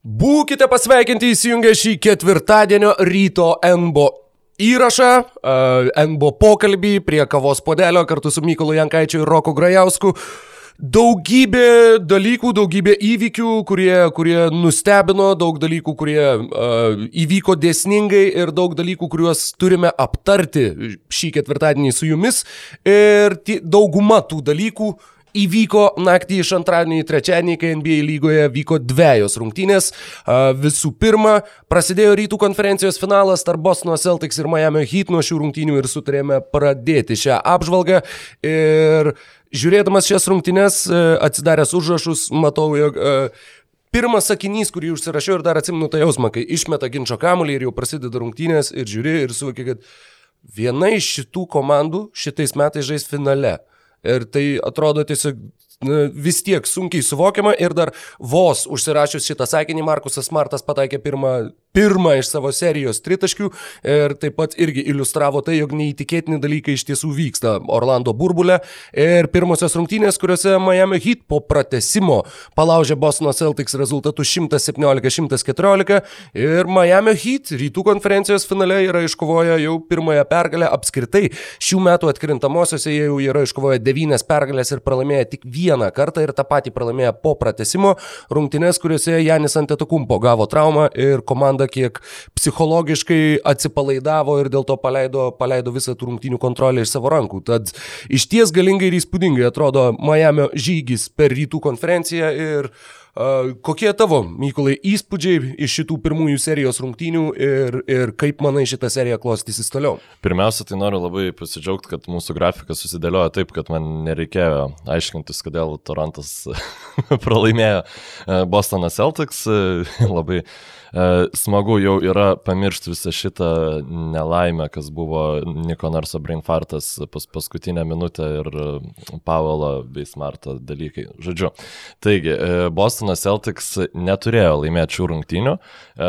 Būkite pasveikinti įsijungę šį ketvirtadienio ryto NBO įrašą, uh, NBO pokalbį prie kavos podelio kartu su Mykolu Jankaičiu ir Roku Grajausku. Daugybė dalykų, daugybė įvykių, kurie, kurie nustebino, daug dalykų, kurie uh, įvyko dėsningai ir daug dalykų, kuriuos turime aptarti šį ketvirtadienį su jumis. Ir dauguma tų dalykų uh, Įvyko naktį iš antradienį į trečiadienį, kai NBA lygoje vyko dviejos rungtynės. Visų pirma, prasidėjo rytų konferencijos finalas tarp Bostono Celtics ir Miami Heat nuo šių rungtynių ir sutarėme pradėti šią apžvalgą. Ir žiūrėdamas šias rungtynės, atsidaręs užrašus, matau, jog pirmas sakinys, kurį užsirašiau ir dar atsimenu tą jausmą, kai išmeta ginčio kamuolį ir jau prasideda rungtynės ir žiūri ir suvokia, kad viena iš šitų komandų šitais metais žais finale. Ir tai atrodo tiesiog vis tiek sunkiai suvokiama ir dar vos užsirašius šitą sakinį Markusas Martas pataikė pirmą pirmą iš savo serijos tritaškių ir taip pat irgi iliustravo tai, jog neįtikėtini dalykai iš tiesų vyksta Orlando burbulė ir pirmosios rungtynės, kuriuose Miami Heat po pratesimo palaužė Bostono Celtics rezultatų 117-114 ir Miami Heat rytų konferencijos finale yra iškovoję jau pirmąją pergalę. Apskritai šių metų atkrintamosiose jie jau yra iškovoję devynias pergalės ir pralaimėję tik vieną kartą ir tą patį pralaimėję po pratesimo rungtynės, kuriuose Janis Antetokumpo gavo traumą ir komanda komanda kiek psichologiškai atsipalaidavo ir dėl to paleido, paleido visą tų rungtynių kontrolę iš savo rankų. Tad iš ties galingai ir įspūdingai atrodo Miami žygis per rytų konferenciją ir uh, kokie tavo, Mykolai, įspūdžiai iš šitų pirmųjų serijos rungtynių ir, ir kaip manai šitą seriją klostysis toliau? Pirmiausia, tai noriu labai pasidžiaugti, kad mūsų grafikas susidėliojo taip, kad man nereikėjo aiškintis, kodėl Torontas pralaimėjo Bostonas Celtics. labai E, smagu jau yra pamiršti visą šitą nelaimę, kas buvo Niko Narso brainfartas pas, paskutinę minutę ir Pavelo bei Smarto dalykai. Žodžiu, taigi, e, Bostonas Celtics neturėjo laimėti šių rungtynių. E,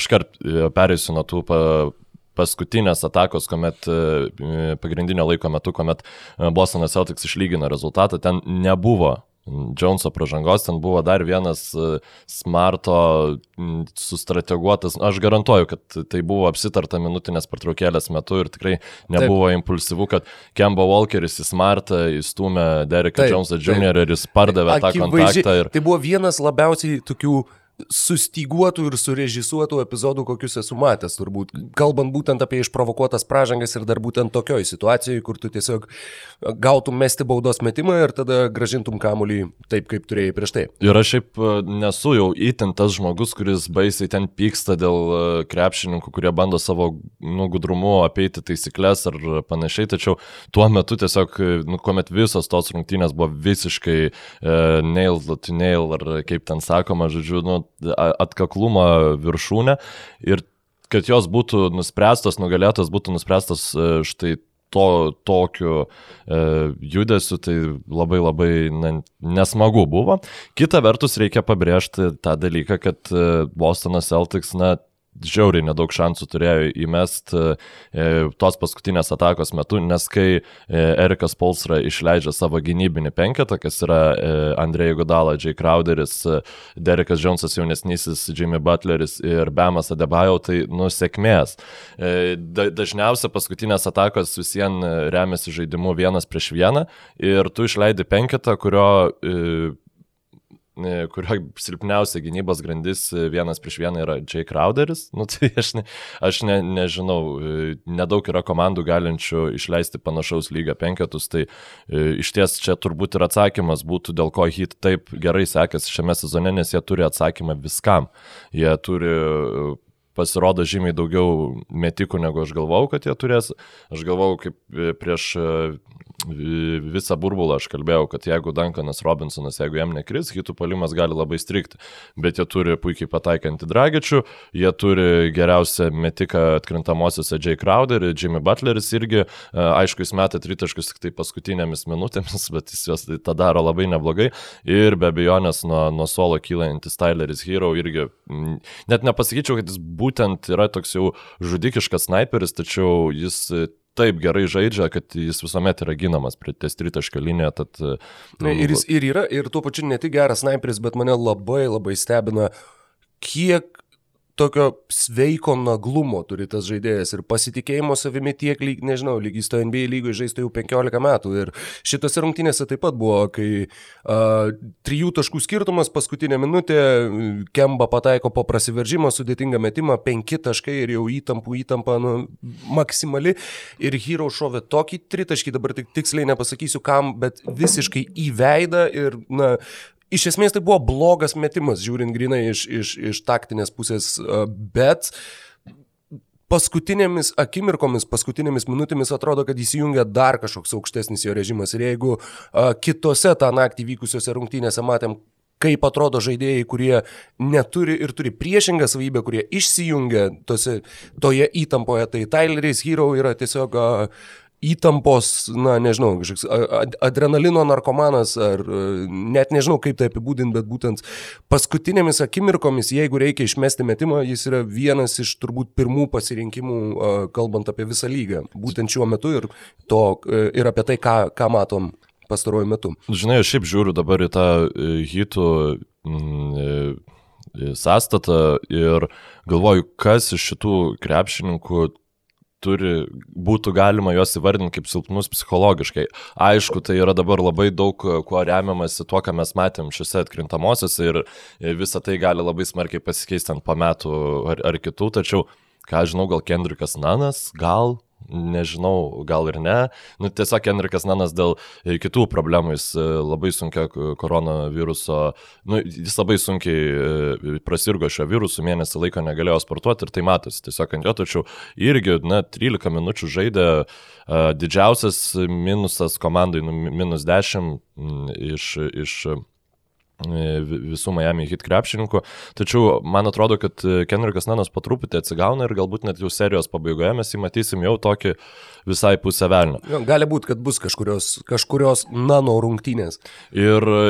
iškart perėsiu nuo tų pa, paskutinės atakos, kuomet pagrindinio laiko metu, kuomet Bostonas Celtics išlygino rezultatą, ten nebuvo Džonso pražangos, ten buvo dar vienas e, smarto sustrateguotas, aš garantuoju, kad tai buvo apsitarta minutinės pertraukėlės metu ir tikrai nebuvo taip. impulsyvu, kad Kemba Walkeris į smartą įstumė Dereką Jonesą Jr. ir jis pardavė tą kontaktą. Ir... Tai buvo vienas labiausiai tokių sustyguotų ir surežisuotų epizodų, kokius esu matęs, turbūt, kalbant būtent apie išprovokuotas pražangas ir dar būtent tokioj situacijoje, kur tu tiesiog gautum mesti baudos metimą ir tada gražintum kamuolį taip, kaip turėjai prieš tai. Ir aš šiaip e, nesu jau įtin tas žmogus, kuris baisiai ten pyksta dėl e, krepšininkų, kurie bando savo nu, gudrumu apeiti taisyklės ar panašiai, tačiau tuo metu tiesiog, e, nu, kuomet visos tos rungtynės buvo visiškai uh, nail to nail, ar kaip ten sakoma, žodžiu, nu, atkaklumo viršūnę ir kad jos būtų nuspręstos, nugalėtos būtų nuspręstos e, štai to, tokiu e, judesiu, tai labai labai na, nesmagu buvo. Kita vertus reikia pabrėžti tą dalyką, kad e, Bostonas Celtics, na, žiauriai nedaug šansų turėjo įmest e, tos paskutinės atakos metu, nes kai e, Erikas Polsra išleidžia savo gynybinį penketą, kas yra e, Andrėjai Gudala, Jay Crowderis, e, Derekas Jonesas jaunesnysis, Jimmy Butleris ir Bemas Adebayo, tai nusekmės. E, da, dažniausia paskutinės atakos visien remiasi žaidimu vienas prieš vieną ir tu išleidi penketą, kurio e, E, kurio silpniausia gynybos grandis e, vienas prieš vieną yra Jay Crowderis. Nu, tai aš, ne, aš ne, nežinau, e, nedaug yra komandų galinčių išleisti panašaus lygio penketus, tai iš ties čia turbūt ir atsakymas būtų, dėl ko hit taip gerai sekasi šiame sezone, nes jie turi atsakymą viskam. Jie turi pasirodo žymiai daugiau metikų, negu aš galvau, kad jie turės. Aš galvau, kaip prieš visą burbulą aš kalbėjau, kad jeigu Duncanas Robinsonas, jeigu jam nekris, hitų palimas gali labai strikti. Bet jie turi puikiai pataikantį dragičių, jie turi geriausią metiką atkrintamosiose Jay Crowder, Jimmy Butleris irgi, aišku, jis metė tritaškus tik tai paskutinėmis minutėmis, bet jis juos tą daro labai neblogai. Ir be abejonės nuo, nuo suolo kylantis Tyleris Hero irgi, net nepasakyčiau, kad jis būtent yra toks jau žudikiškas sniperis, tačiau jis taip gerai žaidžia, kad jis visuomet yra ginamas prie ties tritaškio liniją. Tad, nu, ir jis ir yra, ir tuo pačiu ne tik geras sniperis, bet mane labai labai stebina kiek tokio sveiko naglumo turi tas žaidėjas ir pasitikėjimo savimi tiek, lyg, nežinau, lyg jis to NBA lygoje žaistų jau 15 metų. Ir šitose rungtynėse taip pat buvo, kai uh, trijų taškų skirtumas paskutinė minutė, Kemba pataiko po prasiveržimo sudėtingą metimą, penki taškai ir jau įtampų įtampa nu, maksimali. Ir Hero šovė tokį tritaškį, dabar tik tiksliai nepasakysiu kam, bet visiškai į veidą ir, na, iš esmės tai buvo blogas metimas, žiūrint grinai iš, iš, iš taktinės pusės, bet paskutinėmis akimirkomis, paskutinėmis minutėmis atrodo, kad įsijungia dar kažkoks aukštesnis jo režimas. Ir jeigu a, kitose tą naktį vykusiose rungtynėse matėm, kaip atrodo žaidėjai, kurie neturi ir turi priešingą savybę, kurie išsijungia tose, toje įtampoje, tai Tyleris Hero yra tiesiog a, įtampos, na nežinau, kažkoks adrenalino narkomanas, ar e, net nežinau kaip tai apibūdinti, bet būtent paskutinėmis akimirkomis, jeigu reikia išmesti metimą, jis yra vienas iš turbūt pirmų pasirinkimų, kalbant apie visą lygą, būtent šiuo metu ir, to, e, ir apie tai, ką, ką matom pastaruoju metu. Žinai, aš šiaip žiūriu dabar į tą e, hitų mm, sąstatą ir galvoju, kas iš šitų krepšininkų turi, būtų galima juos įvardinti kaip silpnus psichologiškai. Aišku, tai yra dabar labai daug kuo remiamasi tuo, ką mes matėm šiuose atkrintamosiose ir visa tai gali labai smarkiai pasikeisti ant po metų ar, ar kitų, tačiau, ką žinau, gal Kendrikas Nanas, gal nežinau, gal ir ne. Nu, tiesiog Enrikas Nanas dėl e, kitų problemų, jis e, labai sunkia koronaviruso, nu, jis labai sunkiai e, prasirgo šio virusu, mėnesį laiko negalėjo sportuoti ir tai matosi tiesiog ant jo, tačiau irgi, na, 13 minučių žaidė, didžiausias minusas komandai, nu, minus 10 iš, iš visų Miami hit krepšininkų. Tačiau man atrodo, kad e, Kenrikas Nanas po truputį atsigauna ir galbūt net jau serijos pabaigoje mes jį matysim jau tokį visai pusę velnio. Gali būti, kad bus kažkurios, kažkurios nano rungtynės. Ir e,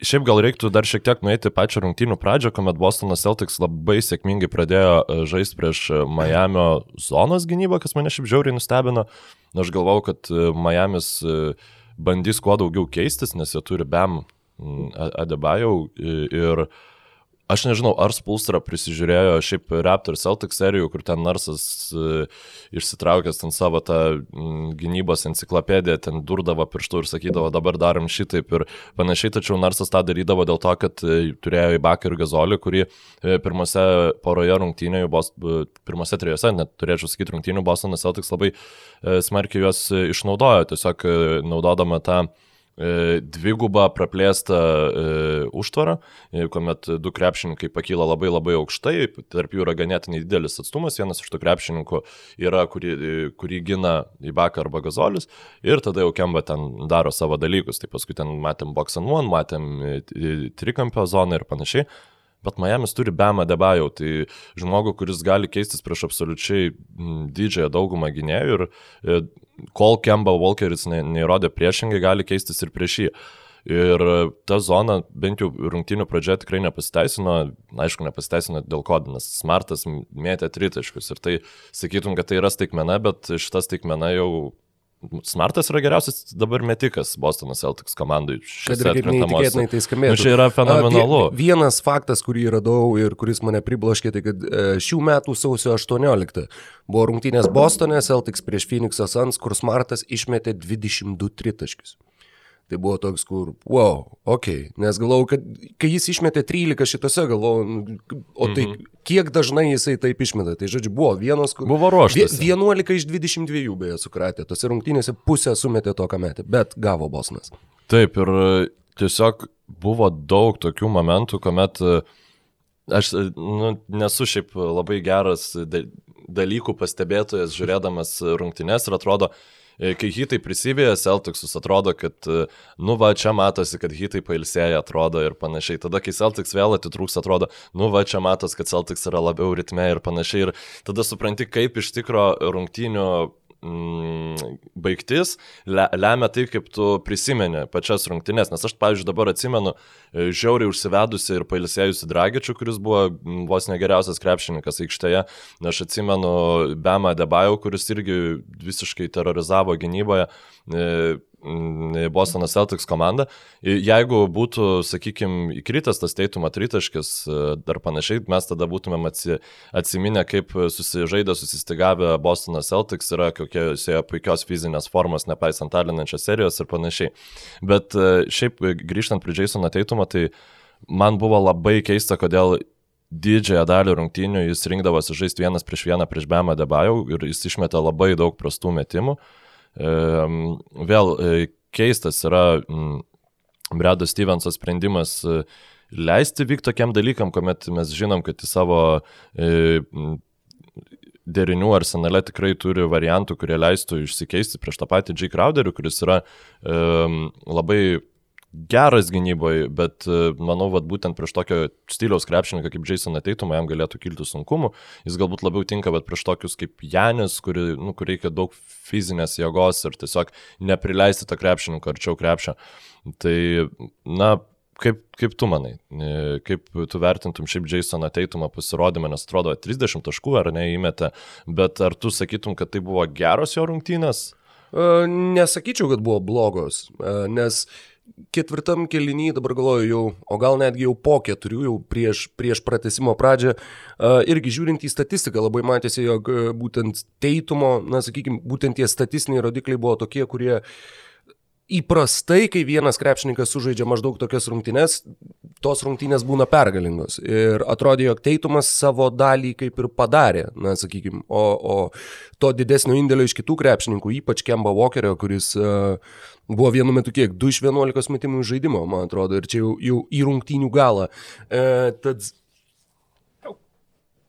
Šiaip gal reiktų dar šiek tiek nueiti pačią rungtynių pradžią, kuomet Bostonas Celtics labai sėkmingai pradėjo žaisti prieš Miamio zonos gynybą, kas mane šiaip žiauriai nustebino. Aš galvau, kad Miamis bandys kuo daugiau keistis, nes jie turi BAM Adebajau ir aš nežinau, ar Spulstra prisižiūrėjo šiaip Raptor Celtic serijų, kur ten Narsas išsitraukęs ten savo tą gynybos enciklopediją, ten durdavo pirštų ir sakydavo, dabar darom šitaip ir panašiai, tačiau Narsas tą darydavo dėl to, kad turėjo į Baką ir Gazolį, kurį pirmose poroje rungtynėje, pirmose trijose, net turėčiau sakyti, rungtynių Bostonas Celtics labai smarkiai juos išnaudojo, tiesiog naudodama tą E, dvigubą praplėstą e, užtvarą, e, kuomet du krepšininkai pakyla labai labai aukštai, tarp jų yra ganėtinai didelis atstumas, vienas iš tų krepšininkų yra, kurį, kurį gina Ibaka arba Gazolis ir tada jau Kemba ten daro savo dalykus, tai paskui ten matėm box and one, matėm trikampio zoną ir panašiai. Bet Miami's turi Bemą Debajau, tai žmogų, kuris gali keistis prieš absoliučiai didžiąją daugumą gynėjų ir kol Kemba Walkeris neįrodė priešingai, gali keistis ir prieš jį. Ir ta zona, bent jau rungtinių pradžioje tikrai nepasiteisino, aišku, nepasiteisino dėl ko, nes Smartas mėtė tritaškius ir tai sakytum, kad tai yra staigmena, bet šita staigmena jau Smartas yra geriausias dabar metikas Bostono Celtics komandai. Kad ir kaip neįtikėtinai tai skambėtų. Nu, čia yra fenomenalu. Vienas faktas, kurį radau ir kuris mane pribloškė, tai kad e, šių metų sausio 18 buvo rungtynės Bostone, Celtics prieš Phoenix'o Suns, kur Smartas išmetė 22 tritaškius. Tai buvo toks, kur, wow, ok, nes galvojau, kad kai jis išmetė 13 šitose, galvojau, nu, o tai -hmm. kiek dažnai jisai taip išmeta. Tai žodžiu, buvo vienos, kur... Buvo ruoštas. 11 iš 22 beje sukratė, tose rungtynėse pusę sumetė to, ką metė, bet gavo Bosnas. Taip, ir e, tiesiog buvo daug tokių momentų, kuomet e, aš e, nu, nesu šiaip labai geras dalykų pastebėtojas žiūrėdamas rungtynės ir atrodo, kai hitai prisivėja Celticsus, atrodo, kad, e, nu va, čia matosi, kad hitai pailsėja, atrodo ir panašiai. Tada, kai Celtics vėl atitrūks, atrodo, nu va, čia matosi, kad Celtics yra labiau ritme ir panašiai. Ir tada supranti, kaip iš tikro rungtynių mm, baigtis le, lemia tai, kaip tu prisimeni pačias rungtynes. Nes aš, pavyzdžiui, dabar atsimenu e, žiauriai užsivedusi ir pailsėjusi Dragičių, kuris buvo vos negeriausias krepšininkas aikštėje. Aš atsimenu Bemą Debajau, kuris irgi visiškai terorizavo gynyboje. E, Bostonas Celtics komanda. Jeigu būtų, sakykime, įkritęs tas teitumo tritaškis ar panašiai, mes tada būtumėm atsi, atsiminę, kaip susižaidę, susistigavę Bostonas Celtics yra kokiose puikios fizinės formos, nepaisant alinančios serijos ir panašiai. Bet šiaip grįžtant prie Jasono teitumo, tai man buvo labai keista, kodėl didžiąją dalį rungtynių jis rinkdavosi žaisti vienas prieš vieną prieš Bemą Debajau ir jis išmetė labai daug prastų metimų. Vėl e, keistas yra Bredo Stevenso sprendimas e, leisti vykti tokiam dalykam, kuomet mes žinom, kad į savo e, derinių arsenale tikrai turi variantų, kurie leistų išsikeisti prieš tą patį J. Crowderį, kuris yra um, labai geras gynyboje, bet e, manau, kad būtent prieš tokio stiliaus krepšininką kaip Jason ateitumą jam galėtų kilti sunkumų. Jis galbūt labiau tinka, bet prieš tokius kaip Janis, kur, nu, kur reikia daug fizinės jėgos ir tiesiog neprileisti tą krepšininką arčiau krepšio. Tai, na, kaip, kaip tu manai, e, kaip tu vertintum šiaip Jason ateitumą pasirodymą, nes atrodo 30 taškų ar ne įmetė, bet ar tu sakytum, kad tai buvo geros jo rungtynės? E, nesakyčiau, kad buvo blogos, nes uh, ketvirtam keliniui, dabar galvoju jau, o gal netgi jau po keturių, jau prieš, prieš pratesimo pradžią, irgi žiūrint į statistiką, labai matėsi, jog būtent teitumo, na sakykime, būtent tie statistiniai rodikliai buvo tokie, kurie įprastai, kai vienas krepšininkas sužaidžia maždaug tokias rungtynes, tos rungtynės būna pergalingos. Ir atrodė, jog Teitumas savo dalį kaip ir padarė, na, sakykime, o, o to didesnio indėlio iš kitų krepšininkų, ypač Kemba Walkerio, kuris uh, Buvo vienu metu kiek? 2 iš 11 metimų žaidimo, man atrodo, ir čia jau, jau į rungtynių galą. E, tad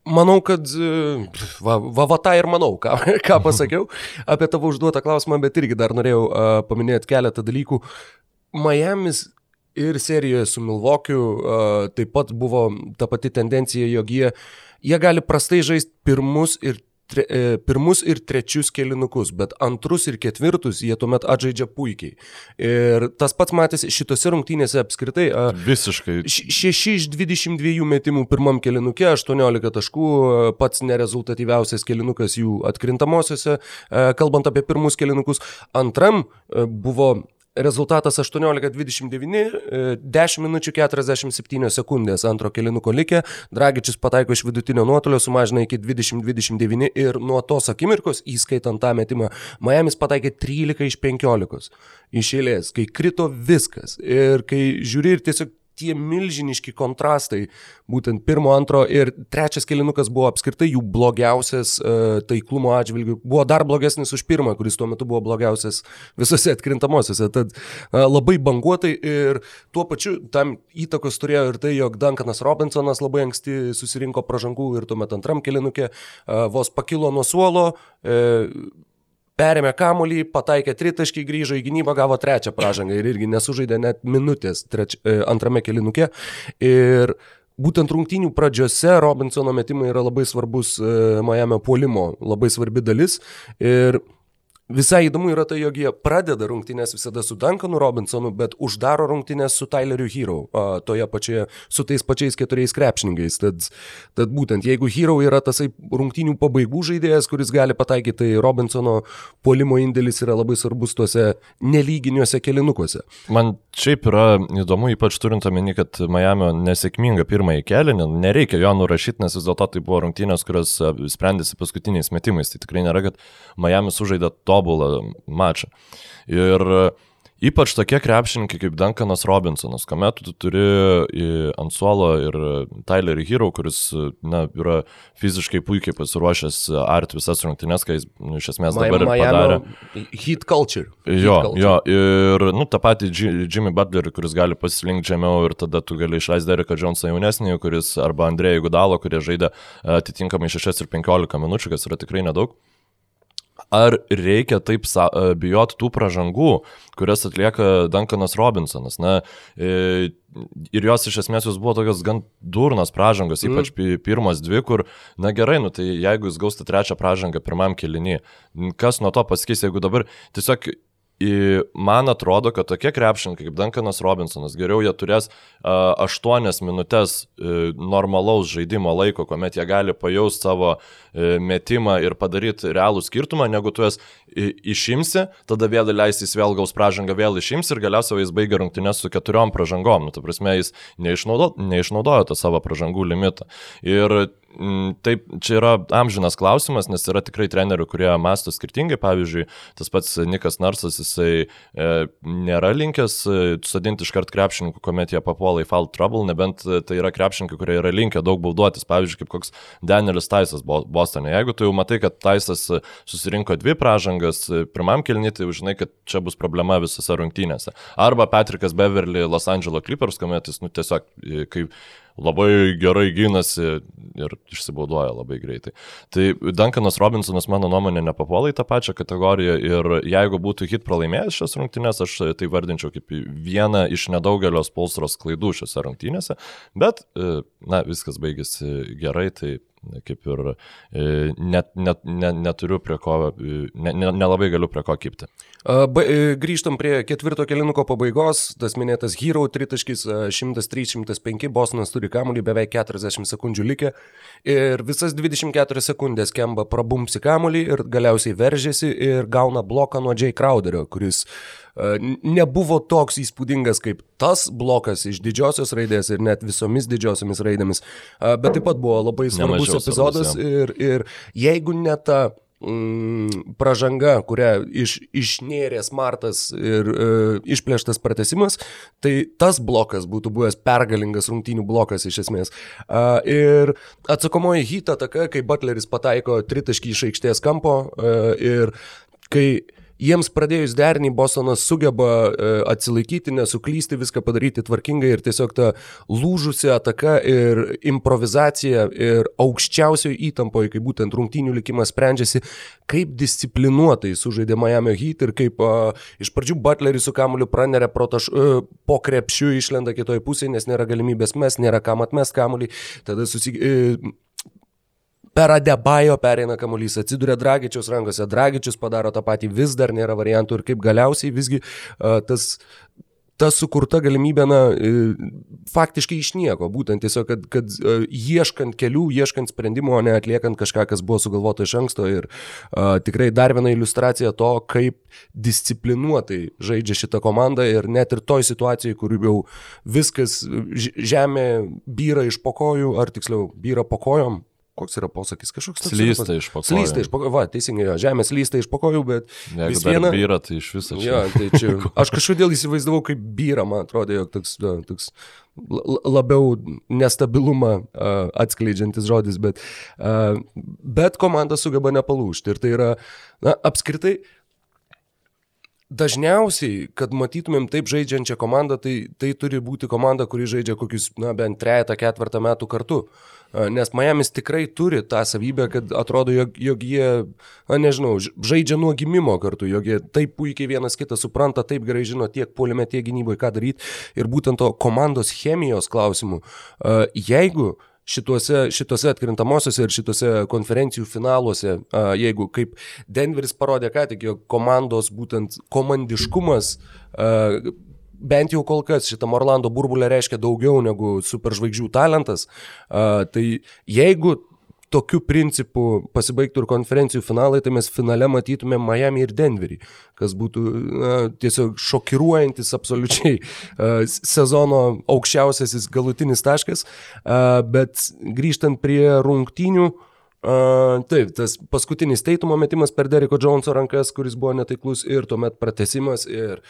manau, kad e, va, va, va tą ir manau, ką, ką pasakiau apie tavo užduotą klausimą, bet irgi dar norėjau uh, paminėti keletą dalykų. Miami's ir serijoje su Milvokiu uh, taip pat buvo ta pati tendencija, jog jie, jie gali prastai žaisti pirmus ir tre, e, pirmus ir trečius kelinukus, bet antrus ir ketvirtus jie tuomet atžaidžia puikiai. Ir tas pats matėsi šitose rungtynėse apskritai. Visiškai. 6 iš 22 metimų pirmam kelinuke, 18 taškų, pats nerezultatyviausias kelinukas jų atkrintamosiose, kalbant apie pirmus kelinukus. Antram buvo Rezultatas 18-29, 10 e, minučių 47 sekundės antro kilinuko likė, Dragičius pataiko iš vidutinio nuotolio, sumažina iki 20-29 ir nuo tos akimirkos, įskaitant tą metimą, Miami's pataikė 13 iš 15 iš eilės, kai krito viskas. Ir kai žiūri ir tiesiog tie milžiniški kontrastai, būtent pirmo, antro ir trečias kilinukas buvo apskritai jų blogiausias uh, taiklumo atžvilgių, buvo dar blogesnis už pirmą, kuris tuo metu buvo blogiausias visose atkrintamosiose. Tad uh, labai banguotai ir tuo pačiu tam įtakos turėjo ir tai, jog Duncanas Robinsonas labai anksti susirinko pražangų ir tuomet antram kilinukė uh, vos pakilo nuo suolo. Uh, perėmė kamolį, pataikė tritaškį, grįžo į gynybą, gavo trečią pražangą ir irgi nesužaidė net minutės treč, e, antrame kelinuke. Ir būtent rungtynių pradžiose Robinsono metimai yra labai svarbus e, Miami puolimo, labai svarbi dalis. Ir Visai įdomu yra tai, jog jie pradeda rungtynės visada su Duncanu Robinsonu, bet uždaro rungtynės su Tyleriu Hero, a, toje pačioje, su tais pačiais keturiais krepšininkais. Tad, tad būtent, jeigu Hero yra tasai rungtynių pabaigų žaidėjas, kuris gali pataikyti, tai Robinsono polimo indėlis yra labai svarbus tuose nelyginiuose kelinukuose. Man šiaip yra įdomu, ypač turint omeny, kad Miami nesėkminga pirmąjį kelinį, nereikia jo nurašyti, nes vis dėlto tai buvo rungtynės, kurios sprendėsi paskutiniais metimais. Tai tikrai nėra, kad Miami sužaidė to tobulą mačą. Ir ypač tokie krepšininkai kaip Duncanas Robinsonas, kuomet tu turi ant suolo ir Tylerį Hero, kuris na, yra fiziškai puikiai pasiruošęs art visas rungtynes, kai jis nu, iš esmės dabar ir padarė. Heat culture. Heat jo, culture. jo, ir nu, tą patį Jimmy Butlerį, kuris gali pasilinkti žemiau ir tada tu gali išleisti Dereką Jonesą jaunesnį, kuris arba Andrėjų Gudalo, kurie žaidė atitinkamai 6 ir 15 minučių, kas yra tikrai nedaug. Ar reikia taip e, bijoti tų pražangų, kurias atlieka Duncanas Robinsonas? Na, e, ir jos iš esmės jos buvo tokios gan durnas pražangos, mm. ypač mm. pirmas dvi, kur, na gerai, nu tai jeigu jūs gausite trečią pražangą pirmam kelinį, kas nuo to pasakys, jeigu dabar tiesiog man atrodo, kad tokie krepšininkai kaip Duncanas Robinsonas, geriau jie turės uh, 8 minutės uh, normalaus žaidimo laiko, kuomet jie gali pajausti savo uh, metimą ir padaryti realų skirtumą, negu tu jas išimsi, tada vėl leisys vėl gaus pražangą, vėl išims ir galiausiai jis baigia rungtynės su keturiom pražangom. Nu, ta prasme, jis neišnaudojo, neišnaudojo tą savo pražangų limitą. Ir taip, čia yra amžinas klausimas, nes yra tikrai trenerių, kurie masto skirtingai. Pavyzdžiui, tas pats Nikas Narsas, jisai e, nėra linkęs e, sodinti iškart krepšininkų, kuomet jie papuola į foul trouble, nebent e, tai yra krepšininkai, kurie yra linkę daug bauduotis. Pavyzdžiui, kaip koks Danielis Taisas Bostone. Jeigu tu jau matai, kad Taisas e, susirinko dvi pražangas pirmam kilnį, tai žinai, kad čia bus problema visose rungtynėse. Arba Patrikas Beverly Los Angeles Clippers, kuomet jis nu, tiesiog, kaip labai gerai gynasi ir išsibaudoja labai greitai. Tai Duncanas Robinsonas, mano nuomonė, nepapuola į tą pačią kategoriją ir jeigu būtų hit pralaimėjęs šias rungtynės, aš tai vardinčiau kaip vieną iš nedaugelio spolstros klaidų šiose rungtynėse, bet, e, na, viskas baigėsi gerai, tai kaip ir e, net, net, net, neturiu prie ko, e, ne, ne, nelabai galiu prie ko kipti. Ba, e, grįžtam prie ketvirto kelinuko pabaigos, tas minėtas Hero tritaškis 103-105, Bostonas turi kamuolį beveik 40 sekundžių likę ir visas 24 sekundės kemba prabumsi kamuolį ir galiausiai veržėsi ir gauna bloką nuo Jay Crowderio, kuris nebuvo toks įspūdingas kaip tas blokas iš didžiosios raidės ir net visomis didžiosiomis raidėmis, bet taip pat buvo labai svarbus Nemažiau epizodas svarbus, ir, ir jeigu ne ta mm, pražanga, kurią iš, išnėrė Smartas ir e, išplėštas pratesimas, tai tas blokas būtų buvęs pergalingas rungtynių blokas iš esmės. E, ir atsakomoji hita taka, kai Butleris pataiko tritaškį iš aikštės kampo e, ir kai jiems pradėjus derinį Bostonas sugeba e, atsilaikyti, nesuklysti, viską padaryti tvarkingai ir tiesiog ta lūžusi ataka ir improvizacija ir aukščiausioje įtampoje, kai būtent rungtynių likimas sprendžiasi, kaip disciplinuotai sužaidė Miami Heat ir kaip a, iš pradžių Butleris su kamuliu praneria taš, a, e, po krepšiu išlenda kitoje pusėje, nes nėra galimybės mes, nėra kam atmes kamuolį, tada susi... E, per Adebajo pereina kamuolys, atsiduria Dragičiaus rankose, Dragičius padaro tą patį, vis dar nėra variantų ir kaip galiausiai visgi uh, tas ta sukurta galimybė, na, faktiškai iš nieko, būtent tiesiog, kad, kad ieškant kelių, ieškant sprendimo, o ne atliekant kažką, kas buvo sugalvota iš anksto. Ir uh, tikrai dar viena iliustracija to, kaip disciplinuotai žaidžia šitą komandą ir net ir toj situacijai, kur jau viskas žemė byra iš pokojų, ar tiksliau byra pokojom, koks yra posakis, kažkoks toks. Slysta iš pakojų. Slysta iš pakojų, va, teisingai, jo, žemė slysta iš pakojų, bet... Jeigu vis viena... Vyra, tai iš viso čia. Ja, tai čia. Aš kažkodėl įsivaizdavau kaip vyra, man atrodo, jog toks, da, toks labiau nestabilumą uh, atskleidžiantis žodis, bet, uh, bet komanda sugeba nepalūšti. Ir tai yra, na, apskritai, Dažniausiai, kad matytumėm taip žaidžiančią komandą, tai, tai turi būti komanda, kuri žaidžia kokius, na, bent trejata, ketvirtą metų kartu. Uh, Nes Miamis tikrai turi tą savybę, kad atrodo, jog, jog jie, na nežinau, žaidžia nuo gimimo kartu, jog jie taip puikiai vienas kitą supranta, taip gerai žino tiek polime, tiek gynyboje, ką daryti. Ir būtent to komandos chemijos klausimų, jeigu šituose, šituose atkrintamosiose ir šituose konferencijų finaluose, jeigu kaip Denveris parodė ką tik, jog komandos būtent komandiškumas bent jau kol kas šitam Orlando burbulė reiškia daugiau negu superžvaigždžių talentas. Tai jeigu tokiu principu pasibaigtų ir konferencijų finalai, tai mes finale matytume Miami ir Denverį, kas būtų na, tiesiog šokiruojantis absoliučiai sezono aukščiausiasis galutinis taškas. Bet grįžtant prie rungtynių, Uh, taip, tas paskutinis teitumo metimas per Deriko Joneso rankas, kuris buvo netaiklus ir tuomet pratesimas ir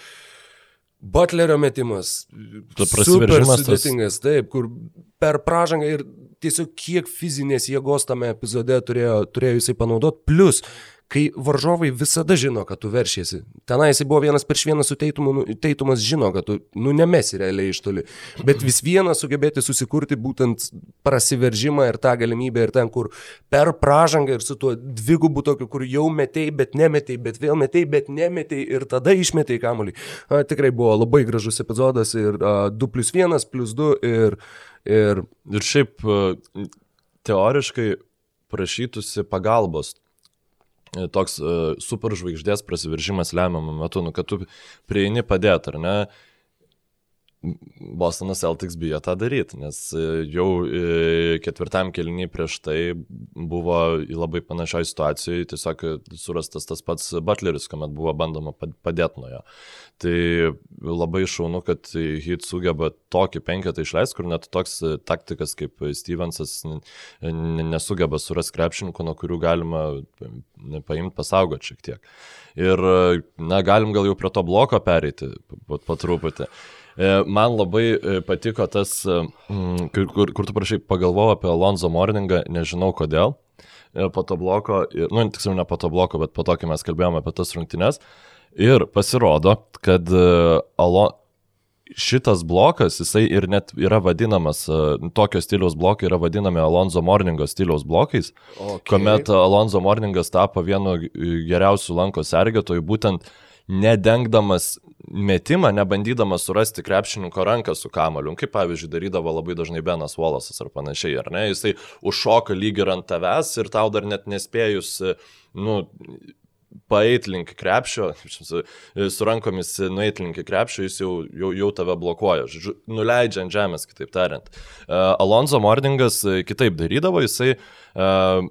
Butlerio metimas. Super sudėtingas, taip, kur per pražangą ir tiesiog kiek fizinės jėgos tame epizode turėjo, turėjo jisai panaudoti. Plus, kai varžovai visada žino, kad tu veršiesi. Tenai jisai buvo vienas prieš vieną su teitumu, nu, teitumas žino, kad tu, nu, nemesi realiai iš toli. Bet vis vieną sugebėti susikurti būtent prasiveržimą ir tą galimybę ir ten, kur per pražangą ir su tuo dvigubu tokiu, kur jau metėjai, bet nemetėjai, bet vėl metėjai, bet nemetėjai ir tada išmetėjai kamuolį. A, tikrai buvo labai gražus epizodas ir a, 2 plus 1 plus 2 ir... Ir, ir šiaip teoriškai prašytųsi pagalbos toks uh, superžvaigždės prasiveržimas lemiamą metu, nu, kad tu prieini padėti, ar ne? Bostonas Celtics bijo tą daryti, nes e, jau e, ketvirtam kelniui prieš tai buvo labai panašioj situacijoje, tiesiog surastas tas pats Butleris, kuomet buvo bandoma padėti nuo jo. Tai labai šaunu, kad Heat sugeba tokį penketą išleisti, kur net toks taktikas kaip Stevensas nesugeba surasti krepšininkų, nuo kurių galima paimti pasaugoti šiek tiek. Ir, na, galim gal jau prie to bloko pereiti po truputį. E, man labai e, patiko tas, e, kur, kur, kur tu prašai pagalvojau apie Alonso Morningą, nežinau kodėl. Po to bloko, nu, tiksliau ne po to bloko, bet po to, kai mes kalbėjome apie tas rungtynes. Ir pasirodo, kad Alo, šitas blokas, jisai ir net yra vadinamas, tokio stiliaus blokai yra vadinami Alonso Morningo stiliaus blokais, okay. kuomet Alonso Morningas tapo vienu geriausių lanko sergėtojų, būtent nedengdamas metimą, nebandydamas surasti krepšininko ranką su kamoliu, kaip pavyzdžiui darydavo labai dažnai Benas Wallace'as ar panašiai, ar ne, jisai užšoka lyg ir ant tavęs ir tau dar net nespėjus, nu, paeit link krepšio, su rankomis nueit link krepšio, jis jau, jau, jau tave blokuoja, žodžiu, nuleidžia ant žemės, kitaip tariant. Uh, Alonso Morningas kitaip darydavo, jisai uh,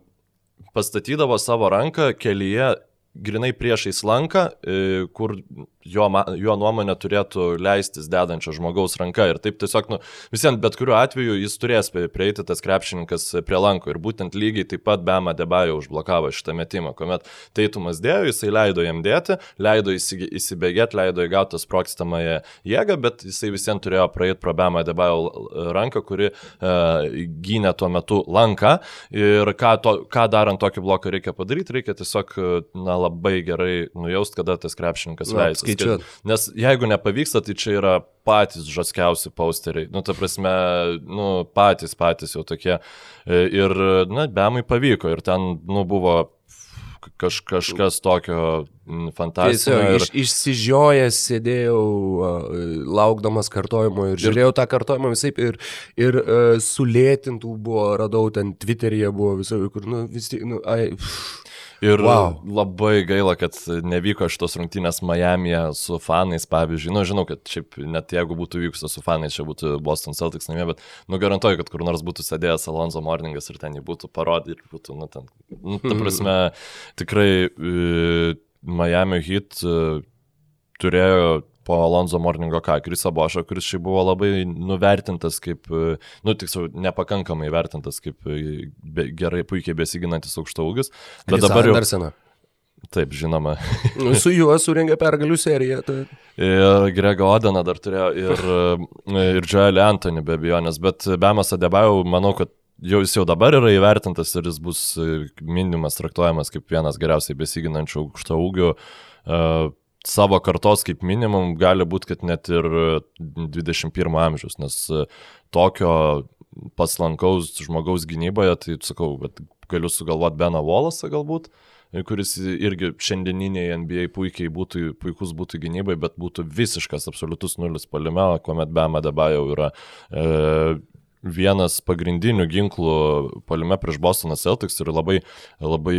pastatydavo savo ranką kelyje grinai priešais lanką, kur jo, jo nuomonė turėtų leistis dedančio žmogaus ranka. Ir taip tiesiog, nu, visiems bet kuriuo atveju jis turės prieiti tas krepšininkas prie lanko. Ir būtent lygiai taip pat Bema Debajo užblokavo šitą metimą, kuomet Teitumas dėjo, jisai leido jam dėti, leido įsibėgėti, leido įgauti sprokstamąją jėgą, bet jisai visiems turėjo praeiti pro Bema Debajo ranką, kuri uh, gynė tuo metu lanką. Ir ką, to, ką darant tokį bloką reikia padaryti, reikia tiesiog na, labai gerai nujaust, kada tas krepšininkas leis skaičiuoti. Nes jeigu nepavyksta, tai čia yra patys žaskiausi posteriai. Nu, ta prasme, nu, patys, patys jau tokie. E, ir, na, bemai pavyko. Ir ten, nu, buvo kaž, kažkas tokio fantastinio. Ir... Iš, išsižiojęs sėdėjau laukdamas kartojimo ir žiūrėjau tą kartojimą visai ir, ir uh, sulėtintų buvo, radau ten Twitter'yje buvo visai, kur, nu, vis tik, nu, ai. Pff Ir wow. labai gaila, kad nevyko šitos rungtynės Miami'e su fanais, pavyzdžiui. Nu, žinau, kad šiaip net jeigu būtų vykusios su fanais, čia būtų Boston Celtics namie, bet, nu, garantuoju, kad kur nors būtų sėdėjęs Alonso Morningas ir ten jį būtų parodyti ir būtų, nu, ten, nu, ta prasme, tikrai uh, Miami Heat uh, turėjo po Alonso Morningo ką, Krisa Bošo, kuris šiaip buvo labai nuvertintas kaip, nu tiksliau, nepakankamai vertintas kaip be, gerai, puikiai besiginantis aukšto ūgis. Bet Krisa dabar jau... Anderseną. Taip, žinoma. Nu, su juo surengė pergalių seriją. Tai... Ir Grego Odeną dar turėjo, ir, ir Joelį Antonį be abejonės, bet Bemas Adebajau, manau, kad jau jis jau dabar yra įvertintas ir jis bus minimas, traktuojamas kaip vienas geriausiai besiginančių aukšto ūgių. Uh, savo kartos kaip minimum gali būti, kad net ir 21 amžiaus, nes e, tokio paslankaus žmogaus gynyboje, tai sakau, bet galiu sugalvoti Beną Volasą galbūt, kuris irgi šiandieniniai NBA puikiai būtų, puikus būtų gynybai, bet būtų visiškas absoliutus nulis palime, kuomet Bema Deba jau yra e, vienas pagrindinių ginklų palime prieš Bostoną Celtics ir labai, labai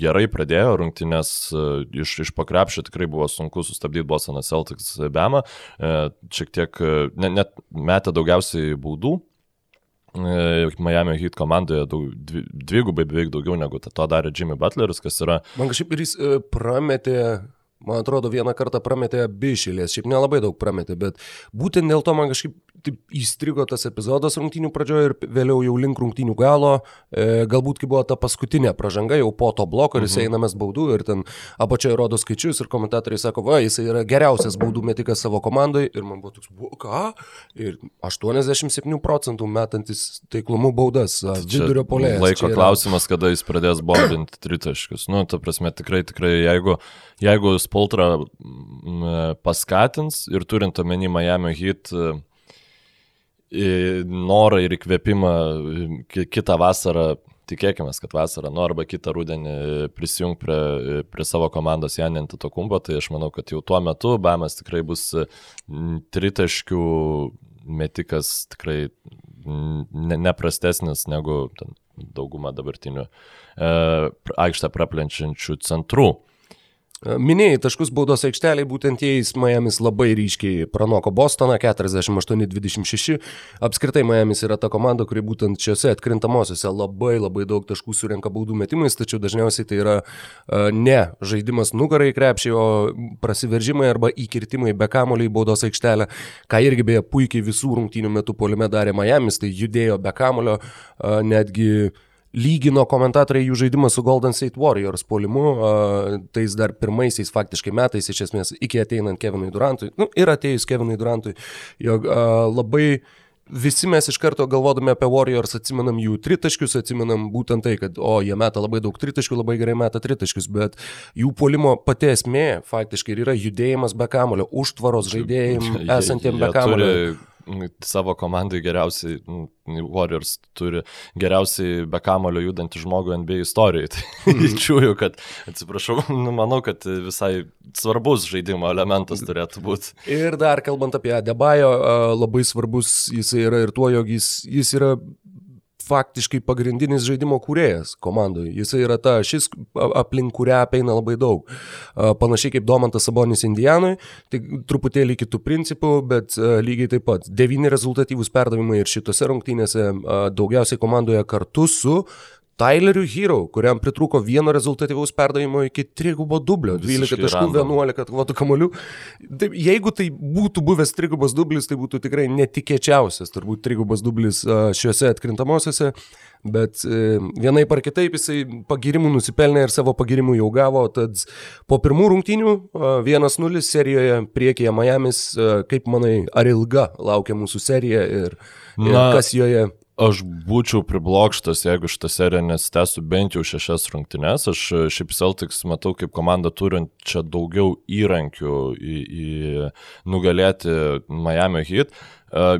gerai pradėjo rungtynės e, iš, iš pakrepšio, tikrai buvo sunku sustabdyti Bostoną Celtics bemą, e, šiek tiek e, net, net metė daugiausiai baudų. Miami Heat komandoje daug, dvi, dvigubai beveik daugiau negu to darė Jimmy Butleris, kas yra. Man kažkaip ir jis prametė Man atrodo, vieną kartą prametė abi išėlės, šiaip nelabai daug prametė, bet būtent dėl to man kažkaip taip įstrigo tas epizodas rungtynių pradžioje ir vėliau jau link rungtynių galo, e, galbūt kai buvo ta paskutinė pažanga jau po to bloko ir jis mhm. einamas baudų ir ten apačioje rodo skaičius ir komentatoriai sako, va, jis yra geriausias baudų metikas savo komandai ir man buvo toks, ką? Ir 87 procentų metantis taiklumų baudas vidurio polėje. Laiko klausimas, kada jis pradės bombinti tritaškius. Nu, ta prasme, tikrai, tikrai, jeigu, jeigu Spoltra paskatins ir turint omeny Miami Heat norą ir įkvėpimą kitą vasarą, tikėkime, kad vasarą, nu arba kitą rudenį prisijung prie, prie savo komandos Janintą Tokumbo, tai aš manau, kad jau tuo metu Bamas tikrai bus tritaškių metikas tikrai ne, neprastesnis negu ten, dauguma dabartinių e, aikštę praplenčiančių centrų. Minėjai taškus baudos aikšteliai, būtent jais Miamis labai ryškiai pranoko Bostoną 48-26. Apskritai Miamis yra ta komanda, kuri būtent šiuose atkrintamosiose labai labai daug taškų surenka baudų metimais, tačiau dažniausiai tai yra uh, ne žaidimas nugarai krepšiai, o prasiveržimai arba įkirtimai be kamulio į baudos aikštelę, ką irgi beje puikiai visų rungtynių metų polime darė Miamis, tai judėjo be kamulio, uh, netgi uh, lygino komentatoriai jų žaidimą su Golden State Warriors polimu, tais dar pirmaisiais faktiškai metais, iš esmės, iki ateinant Kevinui Durantui, nu, ir atėjus Kevinui Durantui, jog labai visi mes iš karto galvodami apie Warriors atsimenam jų tritaškius, atsimenam būtent tai, kad, o, jie meta labai daug tritaškių, labai gerai meta tritaškius, bet jų polimo pati esmė faktiškai yra judėjimas be kamulio, užtvaros žaidėjim esantiem be kamulio. Savo komandai geriausiai, Warriors turi geriausiai be kamulio judantį žmogų NBA istorijoje. Tai mm. čiūju, kad, atsiprašau, nu, manau, kad visai svarbus žaidimo elementas turėtų būti. Ir dar kalbant apie Adebayo, labai svarbus jis yra ir tuo, jog jis, jis yra faktiškai pagrindinis žaidimo kūrėjas komandoje. Jis yra ta šis, aplink kurią apeina labai daug. Panašiai kaip Domantas Sabonis Indijanui, tik truputėlį kitų principų, bet lygiai taip pat. Devyni rezultatyvūs perdavimai ir šitose rungtynėse daugiausiai komandoje kartu su Tyleriu Hero, kuriam pritruko vieno rezultatyvaus perdavimo iki trigubo dublio, 12 taškų, 11 atkovotų kamolių. Taip, jeigu tai būtų buvęs trigubas dublis, tai būtų tikrai netikėčiausias, turbūt trigubas dublis šiuose atkrintamosiose, bet e, vienai par kitaip jisai pagirimų nusipelnė ir savo pagirimų jau gavo, tad po pirmų rungtynių 1-0 serijoje priekyje Miamis, kaip manai, ar ilga laukia mūsų serija ir, ir Na, kas joje Aš būčiau priblokštas, jeigu šitą seriją nesitęstų bent jau šešias rungtynes. Aš e, šiaip Celtics matau kaip komandą turinčią daugiau įrankių į, į nugalėti Miami Heat. E,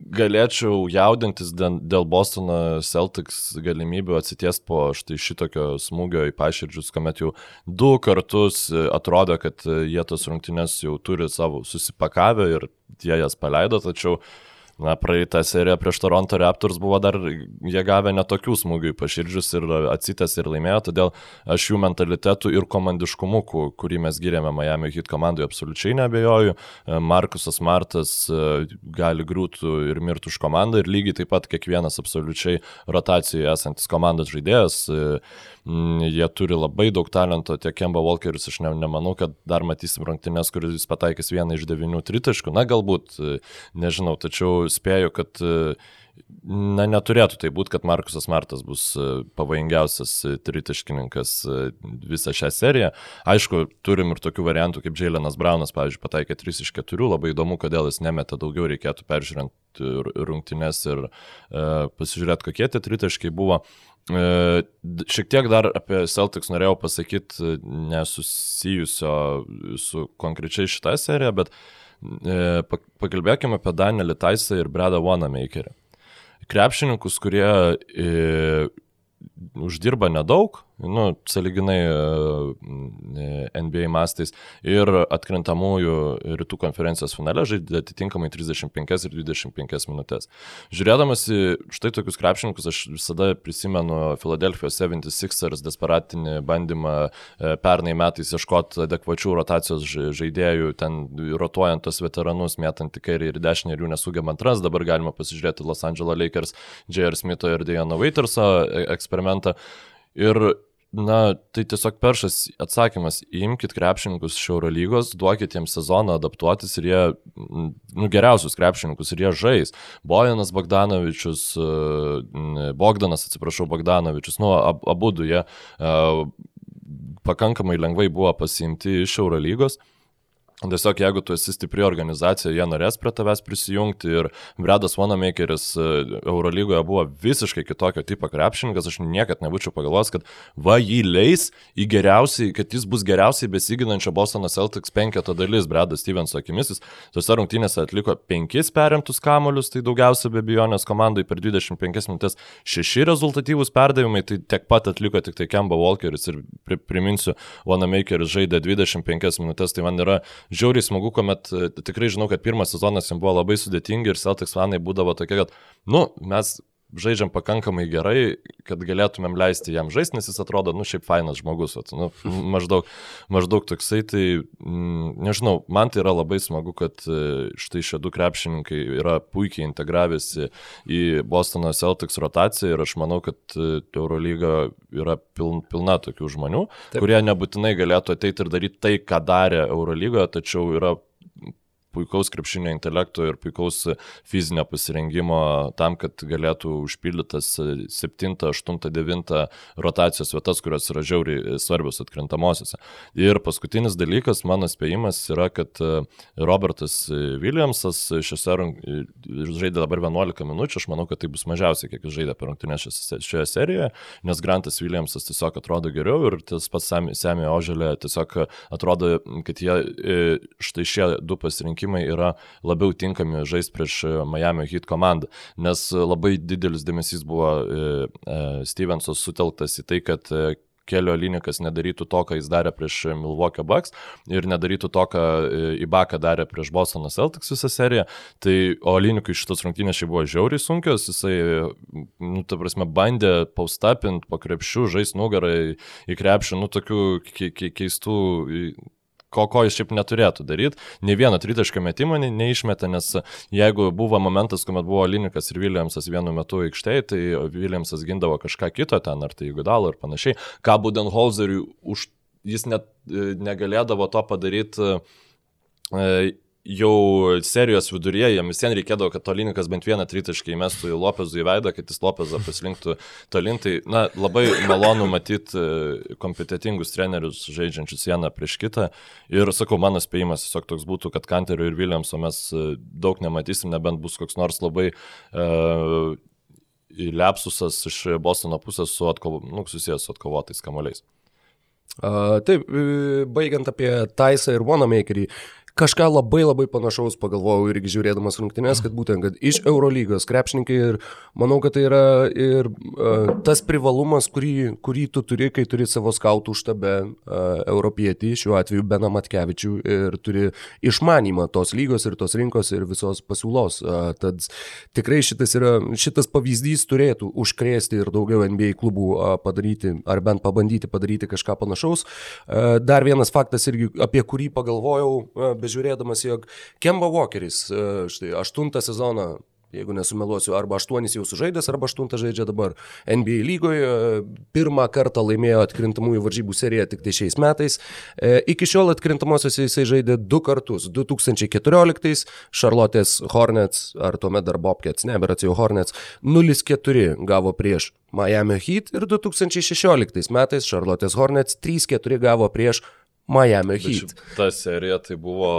galėčiau jaudintis dėl Bostono Celtics galimybių atsitiesti po štai šitokio smūgio į paširdžius, kuomet jau du kartus atrodo, kad jie tas rungtynes jau turi savo susipakavę ir jie jas paleido, tačiau uh, Na, praeitą seriją prieš Toronto Raptors buvo dar, jie gavę netokių smūgių paširdžius ir atsitęs ir laimėjo, todėl aš jų mentalitetų ir komandiškumu, kurį mes gyrėme Miami Heat komandai, absoliučiai nebejoju. Markusas Martas e, gali grūtų ir mirtų už komandą ir lygiai taip pat kiekvienas absoliučiai rotacijoje esantis komandos žaidėjas e, jie turi labai daug talento, tiek Kemba Walkeris, aš ne, nemanau, kad dar matysim rungtynės, kuris pataikys vieną iš devinių tritaškų, na galbūt, e, nežinau, tačiau spėju, kad e, Na, neturėtų tai būti, kad Markusas Martas bus e, pavojingiausias tritaškininkas visą šią seriją. Aišku, turim ir tokių variantų, kaip Džiailenas Braunas, pavyzdžiui, pataikė 3 iš 4, labai įdomu, kodėl jis nemeta daugiau, reikėtų peržiūrint rungtynes ir e, pasižiūrėti, kokie tie tritaškai buvo. E, šiek tiek dar apie Celtics norėjau pasakyti, nesusijusio su konkrečiai šitą seriją, bet e, pakalbėkime apie Danielį Taisą ir Bredą Wanamakerį. Krepšininkus, kurie e, uždirba nedaug, nu, saliginai e, NBA mastais ir atkrintamųjų rytų konferencijos finale žaidė atitinkamai 35 ir 25 minutės. Žiūrėdamas į štai tokius krepšininkus, aš visada prisimenu Philadelphia 76ers desperatinį bandymą e, pernai metais ieškoti adekvačių rotacijos žaidėjų, ten rotuojant tos veteranus, mėtant į kairį ir dešinę ir jų nesugebant ras. Dabar galima pasižiūrėti Los Angeles Lakers, J.R. Smitho ir Dejano Waiterso e, eksperimentą. Ir Na, tai tiesiog peršas atsakymas, imkite krepšininkus iš Eurolygos, duokite jiems sezoną adaptuotis ir jie, nu, geriausius krepšininkus ir jie žais. Bojanas Bogdanovičius, e, Bogdanas, atsiprašau, Bogdanovičius, nu, ab, abu du jie uh, pakankamai lengvai buvo pasiimti iš Eurolygos. Tiesiog jeigu tu esi stipri organizacija, jie norės prie tavęs prisijungti ir Bredas Wanamakeris e, Eurolygoje buvo visiškai kitokio tipo krepšininkas, aš niekad nebūčiau pagalvojęs, kad va jį leis į geriausiai, kad jis bus geriausiai besiginančio Bostono Celtics penketo dalis, Bredas Stevenso akimis, jis tose rungtynėse atliko penkis perimtus kamolius, tai daugiausia be abejonės komandai per 25 minutės šeši rezultatyvūs perdavimai, tai tiek pat atliko tik tai Kemba Walkeris ir priminsiu, Wanamakeris žaidė 25 minutės, tai man yra žiauriai smagu, kuomet e, tikrai žinau, kad pirmas sezonas jam buvo labai sudėtingi ir Celtics fanai būdavo tokie, kad, nu, mes žaidžiam pakankamai gerai, kad galėtumėm leisti jam žaisti, nes jis atrodo, nu, šiaip fainas žmogus, vat, nu, maždaug, maždaug toksai, tai, mm, nežinau, man tai yra labai smagu, kad e, štai šie du krepšininkai yra puikiai integravęsi į Bostono Celtics rotaciją ir aš manau, kad e, Eurolyga yra piln, pilna tokių žmonių, Taip. kurie nebūtinai galėtų ateiti ir daryti tai, ką darė Eurolygoje, tačiau yra puikaus krepšinio intelekto ir puikaus fizinio pasirengimo tam, kad galėtų užpildytas 7, 8, 9 rotacijos vietas, kurios yra žiauriai svarbios atkrintamosiose. Ir paskutinis dalykas, mano spėjimas yra, kad e, Robertas Williamsas šiose žaidė dabar 11 minučių, aš manau, kad tai bus mažiausiai, kiek jis žaidė per rungtynės šioje serijoje, nes Grantas Williamsas tiesiog atrodo geriau ir tas pats Semė Oželė tiesiog atrodo, kad jie e, štai šie du pasirinkimai pasirinkimai yra labiau tinkami žaisti prieš e, Miami Heat komandą, nes labai didelis dėmesys buvo e, e, Stevensos sutelktas į tai, kad Kelio Linikas nedarytų to, ką jis darė prieš Milwaukee Bucks ir nedarytų to, ką Ibaka darė prieš Bostono Celtics visą seriją. Tai, o Linikui šitos rungtynės šiaip buvo žiauriai sunkios, jisai, nu, ta prasme, bandė paustapint po krepšių, žais nugarai į krepšį, nu, tokių keistų ko, ko jis šiaip neturėtų daryti. Ne vieno tritaškio metimo ne, neišmetė, nes jeigu buvo momentas, kuomet buvo Linikas ir Williamsas vienu metu aikštėje, tai Williamsas gindavo kažką kito ten, ar tai Gudalo ir panašiai. Ką Budenholzeriui už jis net e, negalėdavo to padaryti e, jau serijos viduryje jam vis vien reikėdavo, kad Tolinikas bent vieną tritaškį įmestų į Lopezų į veidą, kad jis Lopezą paslinktų tolin. Tai, na, labai malonu matyti e, kompetitingus trenerius žaidžiančius vieną prieš kitą. Ir sakau, mano spėjimas tiesiog toks būtų, kad Kanterio ir Williamso mes e, daug nematysim, nebent bus koks nors labai uh, lepsusas iš Bostono pusės su atkovo, nu, susijęs su atkovotais kamuoliais. Uh, taip, baigiant apie Taisą ir Wanamakerį, kažką labai labai panašaus pagalvojau irgi žiūrėdamas rungtynės, kad būtent, kad iš Eurolygos krepšininkai ir manau, kad tai yra ir uh, tas privalumas, kurį, kurį tu turi, kai turi savo skautų štabe uh, europietį, šiuo atveju Beną Matkevičių ir turi išmanymą tos lygos ir tos rinkos ir visos pasiūlos. Uh, tad tikrai šitas, yra, šitas pavyzdys turėtų užkrėsti ir daugiau NBA klubų uh, padaryti, ar bent pabandyti padaryti kažką panašaus. Uh, dar vienas faktas irgi, apie kurį pagalvojau, uh, bežiūrėdamas, jog Kemba Walkeris, e, štai aštuntą sezoną jeigu nesumeluosiu, arba aštuonis jau sužaidęs, arba aštuntą žaidžia dabar NBA lygoje. Pirmą kartą laimėjo atkrintamųjų varžybų seriją tik tai šiais metais. E, iki šiol atkrintamosiose jisai žaidė du kartus. 2014 Charlotte's Hornets, ar tuomet dar Bobcats, ne, bet jau Hornets, 0-4 gavo prieš Miami Heat ir 2016 metais Charlotte's Hornets 3-4 gavo prieš Miami Heat. Ta serija tai buvo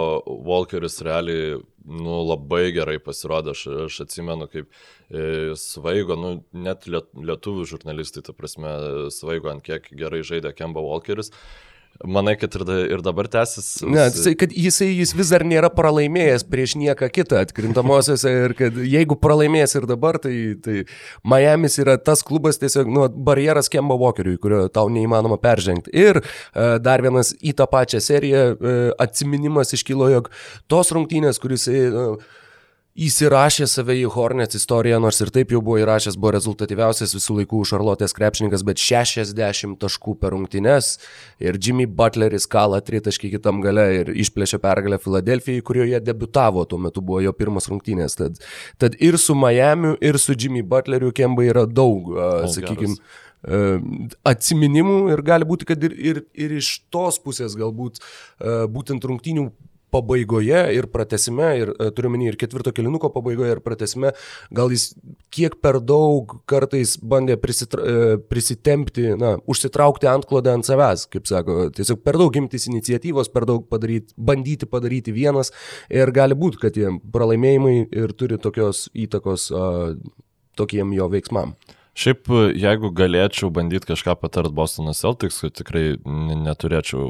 Walkeris realiai nu, labai gerai pasirodė, aš, aš atsimenu, kaip e, svaigo, nu, net lietuvių žurnalistai, ta prasme, svaigo ant kiek gerai žaidė Kemba Walkeris. E, Manai, kad ir, ir dabar tęsis? Ne, kad jisai jis vis dar nėra pralaimėjęs prieš nieką kitą atkrintamosiose ir kad jeigu pralaimės ir dabar, tai, tai Miami's yra tas klubas tiesiog, nu, barjeras Kemba Walkeriui, kurio tau neįmanoma peržengti. Ir uh, dar vienas į tą pačią seriją uh, atsiminimas iškilo, jog tos rungtynės, kuris... Uh, Įsirašė save į Hornets istoriją, nors ir taip jau buvo įrašęs, buvo rezultatyviausias visų laikų Šarlotės krepšininkas, bet 60 taškų per rungtynes ir Jimmy Butleris kalą tritaškį kitam gale ir išplėšė pergalę Filadelfijai, kurioje debutavo, tuo metu buvo jo pirmas rungtynės. Tad, tad ir su Miamiu, ir su Jimmy Butleriu Kemba yra daug, uh, sakykime, atsiminimų ir gali būti, kad ir, ir, ir iš tos pusės galbūt būtent rungtynių pabaigoje ir pratesime, ir e, turiu menį ir ketvirto kilinuko pabaigoje ir pratesime, gal jis kiek per daug kartais bandė prisitra, e, prisitempti, na, užsitraukti antklodę ant savęs, kaip sako, tiesiog per daug imtis iniciatyvos, per daug padaryti, bandyti padaryti vienas ir gali būti, kad tie pralaimėjimai ir turi tokios įtakos uh, tokiem jo veiksmam. Šiaip, jeigu galėčiau bandyti kažką patart Bostono Celtics, tai tikrai neturėčiau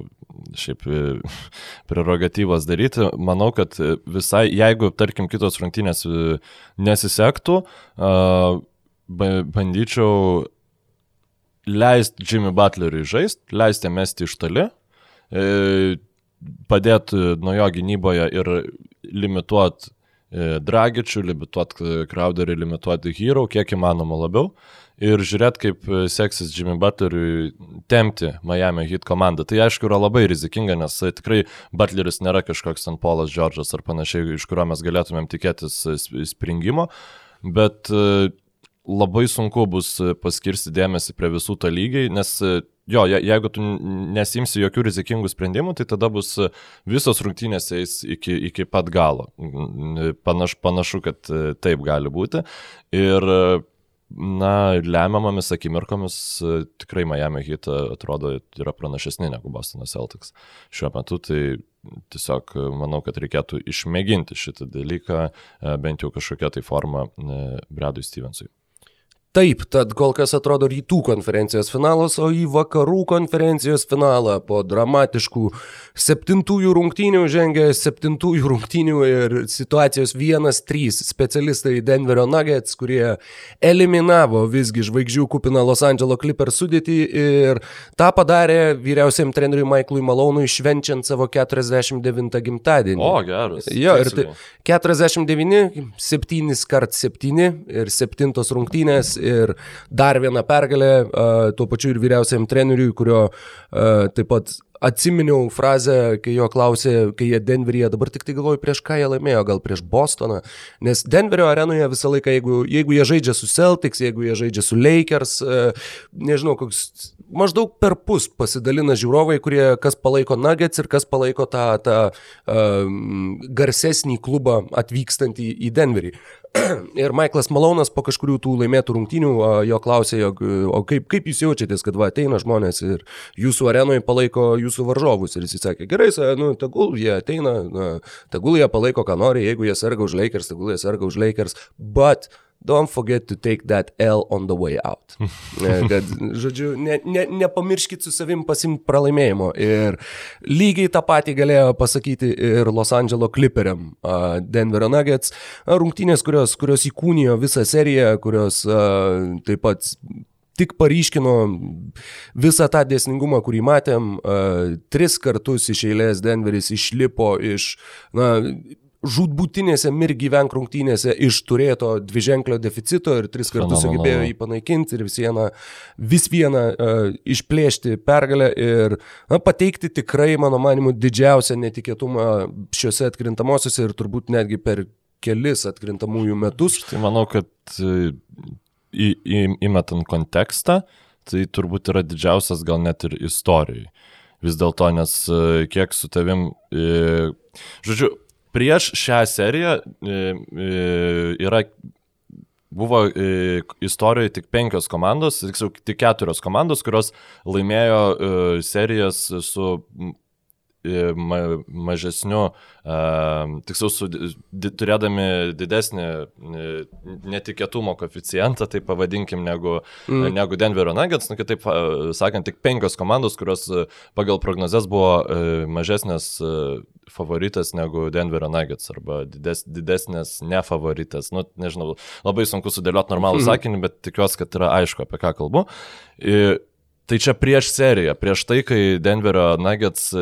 šiaip e, prerogatyvas daryti, manau, kad visai, jeigu, tarkim, kitos rungtynės e, nesisektų, bandyčiau leisti Jimmy Butleriui žaisti, leisti mesti iš toli, e, padėti nuo jo gynyboje ir limituot Dragičių, limituot Crowderį, limituot Hero, kiek įmanoma labiau ir žiūrėt, kaip e, seksis Jimmy Butleriui temti Miami Heat komandą. Tai aišku yra labai rizikinga, nes e, tikrai Butleris nėra kažkoks ten Polas Džordžas ar panašiai, iš kurio mes galėtumėm tikėtis e, springimo, bet labai sunku bus paskirsti dėmesį prie visų to lygiai, nes jo, jeigu tu nesimsi jokių rizikingų sprendimų, tai tada bus visos rungtynės eis iki, iki pat galo. Panaš, panašu, kad taip gali būti. Ir na, lemiamomis akimirkomis e, tikrai Miami Heat e, atrodo yra pranašesni negu Bostono Celtics šiuo metu, tai tiesiog e, manau, kad reikėtų išmėginti šitą dalyką bent jau kažkokią tai formą Bradui Stevensui. Taip, tad kol kas atrodo rytų konferencijos finalas, o į vakarų konferencijos finalą po dramatiškų septintųjų rungtynių žengia septintųjų rungtynių ir situacijos 1-3 specialistai Denverio Nuggets, kurie eliminavo visgi žvaigždžių kupiną Los Angeles Clippers sudėtį ir tą padarė vyriausiam treneriui Michaelui Malonui švenčiant savo 49 gimtadienį. O, geras. Jo, ir tai 49, 7 kart 7 ir 7 rungtynės ir dar viena pergalė tuo pačiu ir vyriausiam treneriui, kurio taip pat atsiminiau frazę, kai jo klausė, kai jie Denveryje, dabar tik tai galvoju, prieš ką jie laimėjo, gal prieš Bostoną, nes Denverio arenoje visą laiką, jeigu, jeigu jie žaidžia su Celtics, jeigu jie žaidžia su Lakers, nežinau, koks maždaug per pus pasidalina žiūrovai, kurie kas palaiko Nuggets ir kas palaiko tą, tą uh, garsesnį klubą atvykstantį į Denverį. Ir Michaelas Malonas po kažkurių tų laimėtų rungtynių jo klausė, jog, o kaip, kaip jūs jaučiatės, kad va ateina žmonės ir jūsų arenoje palaiko jūsų varžovus. Ir jis sakė, gerai, nu, tegul jie ateina, na, tegul jie palaiko, ką nori, jeigu jie serga už Lakers, tegul jie serga už Lakers, but don't forget to take that L on the way out. Kad, žodžiu, ne, ne, nepamirškit su savim pasimti pralaimėjimo. Ir lygiai tą patį galėjo pasakyti ir Los Angeles Clipperiam, uh, Denverio Nuggets, rungtynės, kurios, kurios įkūnijo visą seriją, kurios uh, taip pat tik paryškino visą tą dėsningumą, kurį matėm. Uh, tris kartus iš eilės Denveris išlipo iš, na, žudbūtinėse mir gyvenk rungtynėse iš turėto dviženklio deficito ir tris kartus sugebėjo jį panaikinti ir vis vieną, vis vieną uh, išplėšti pergalę ir na, pateikti tikrai, mano manimu, didžiausią netikėtumą šiuose atkrintamosiose ir turbūt netgi per kelis atkrintamųjų metus. Tai manau, kad e, į, į, įmetant kontekstą, tai turbūt yra didžiausias gal net ir istorijai. Vis dėlto, nes e, kiek su tavim, žodžiu, prieš šią seriją e, e, yra buvo e, istorijoje tik penkios komandos, tiksliau tik keturios komandos, kurios laimėjo serijas su ma, mažesniu, tiksliau, su, di, turėdami didesnį netikėtumo koficijantą, tai pavadinkim, negu, mm. negu Denverio Nuggets, nu, kitaip sakant, tik penkios komandos, kurios pagal prognozes buvo mažesnės favoritas negu Denverio Nuggets arba dides, didesnės nefavoritas. Nu, nežinau, labai sunku sudėlioti normalų mm. sakinį, bet tikiuosi, kad yra aišku, apie ką kalbu. Ir, Tai čia prieš seriją, prieš tai, kai Denverio Nuggets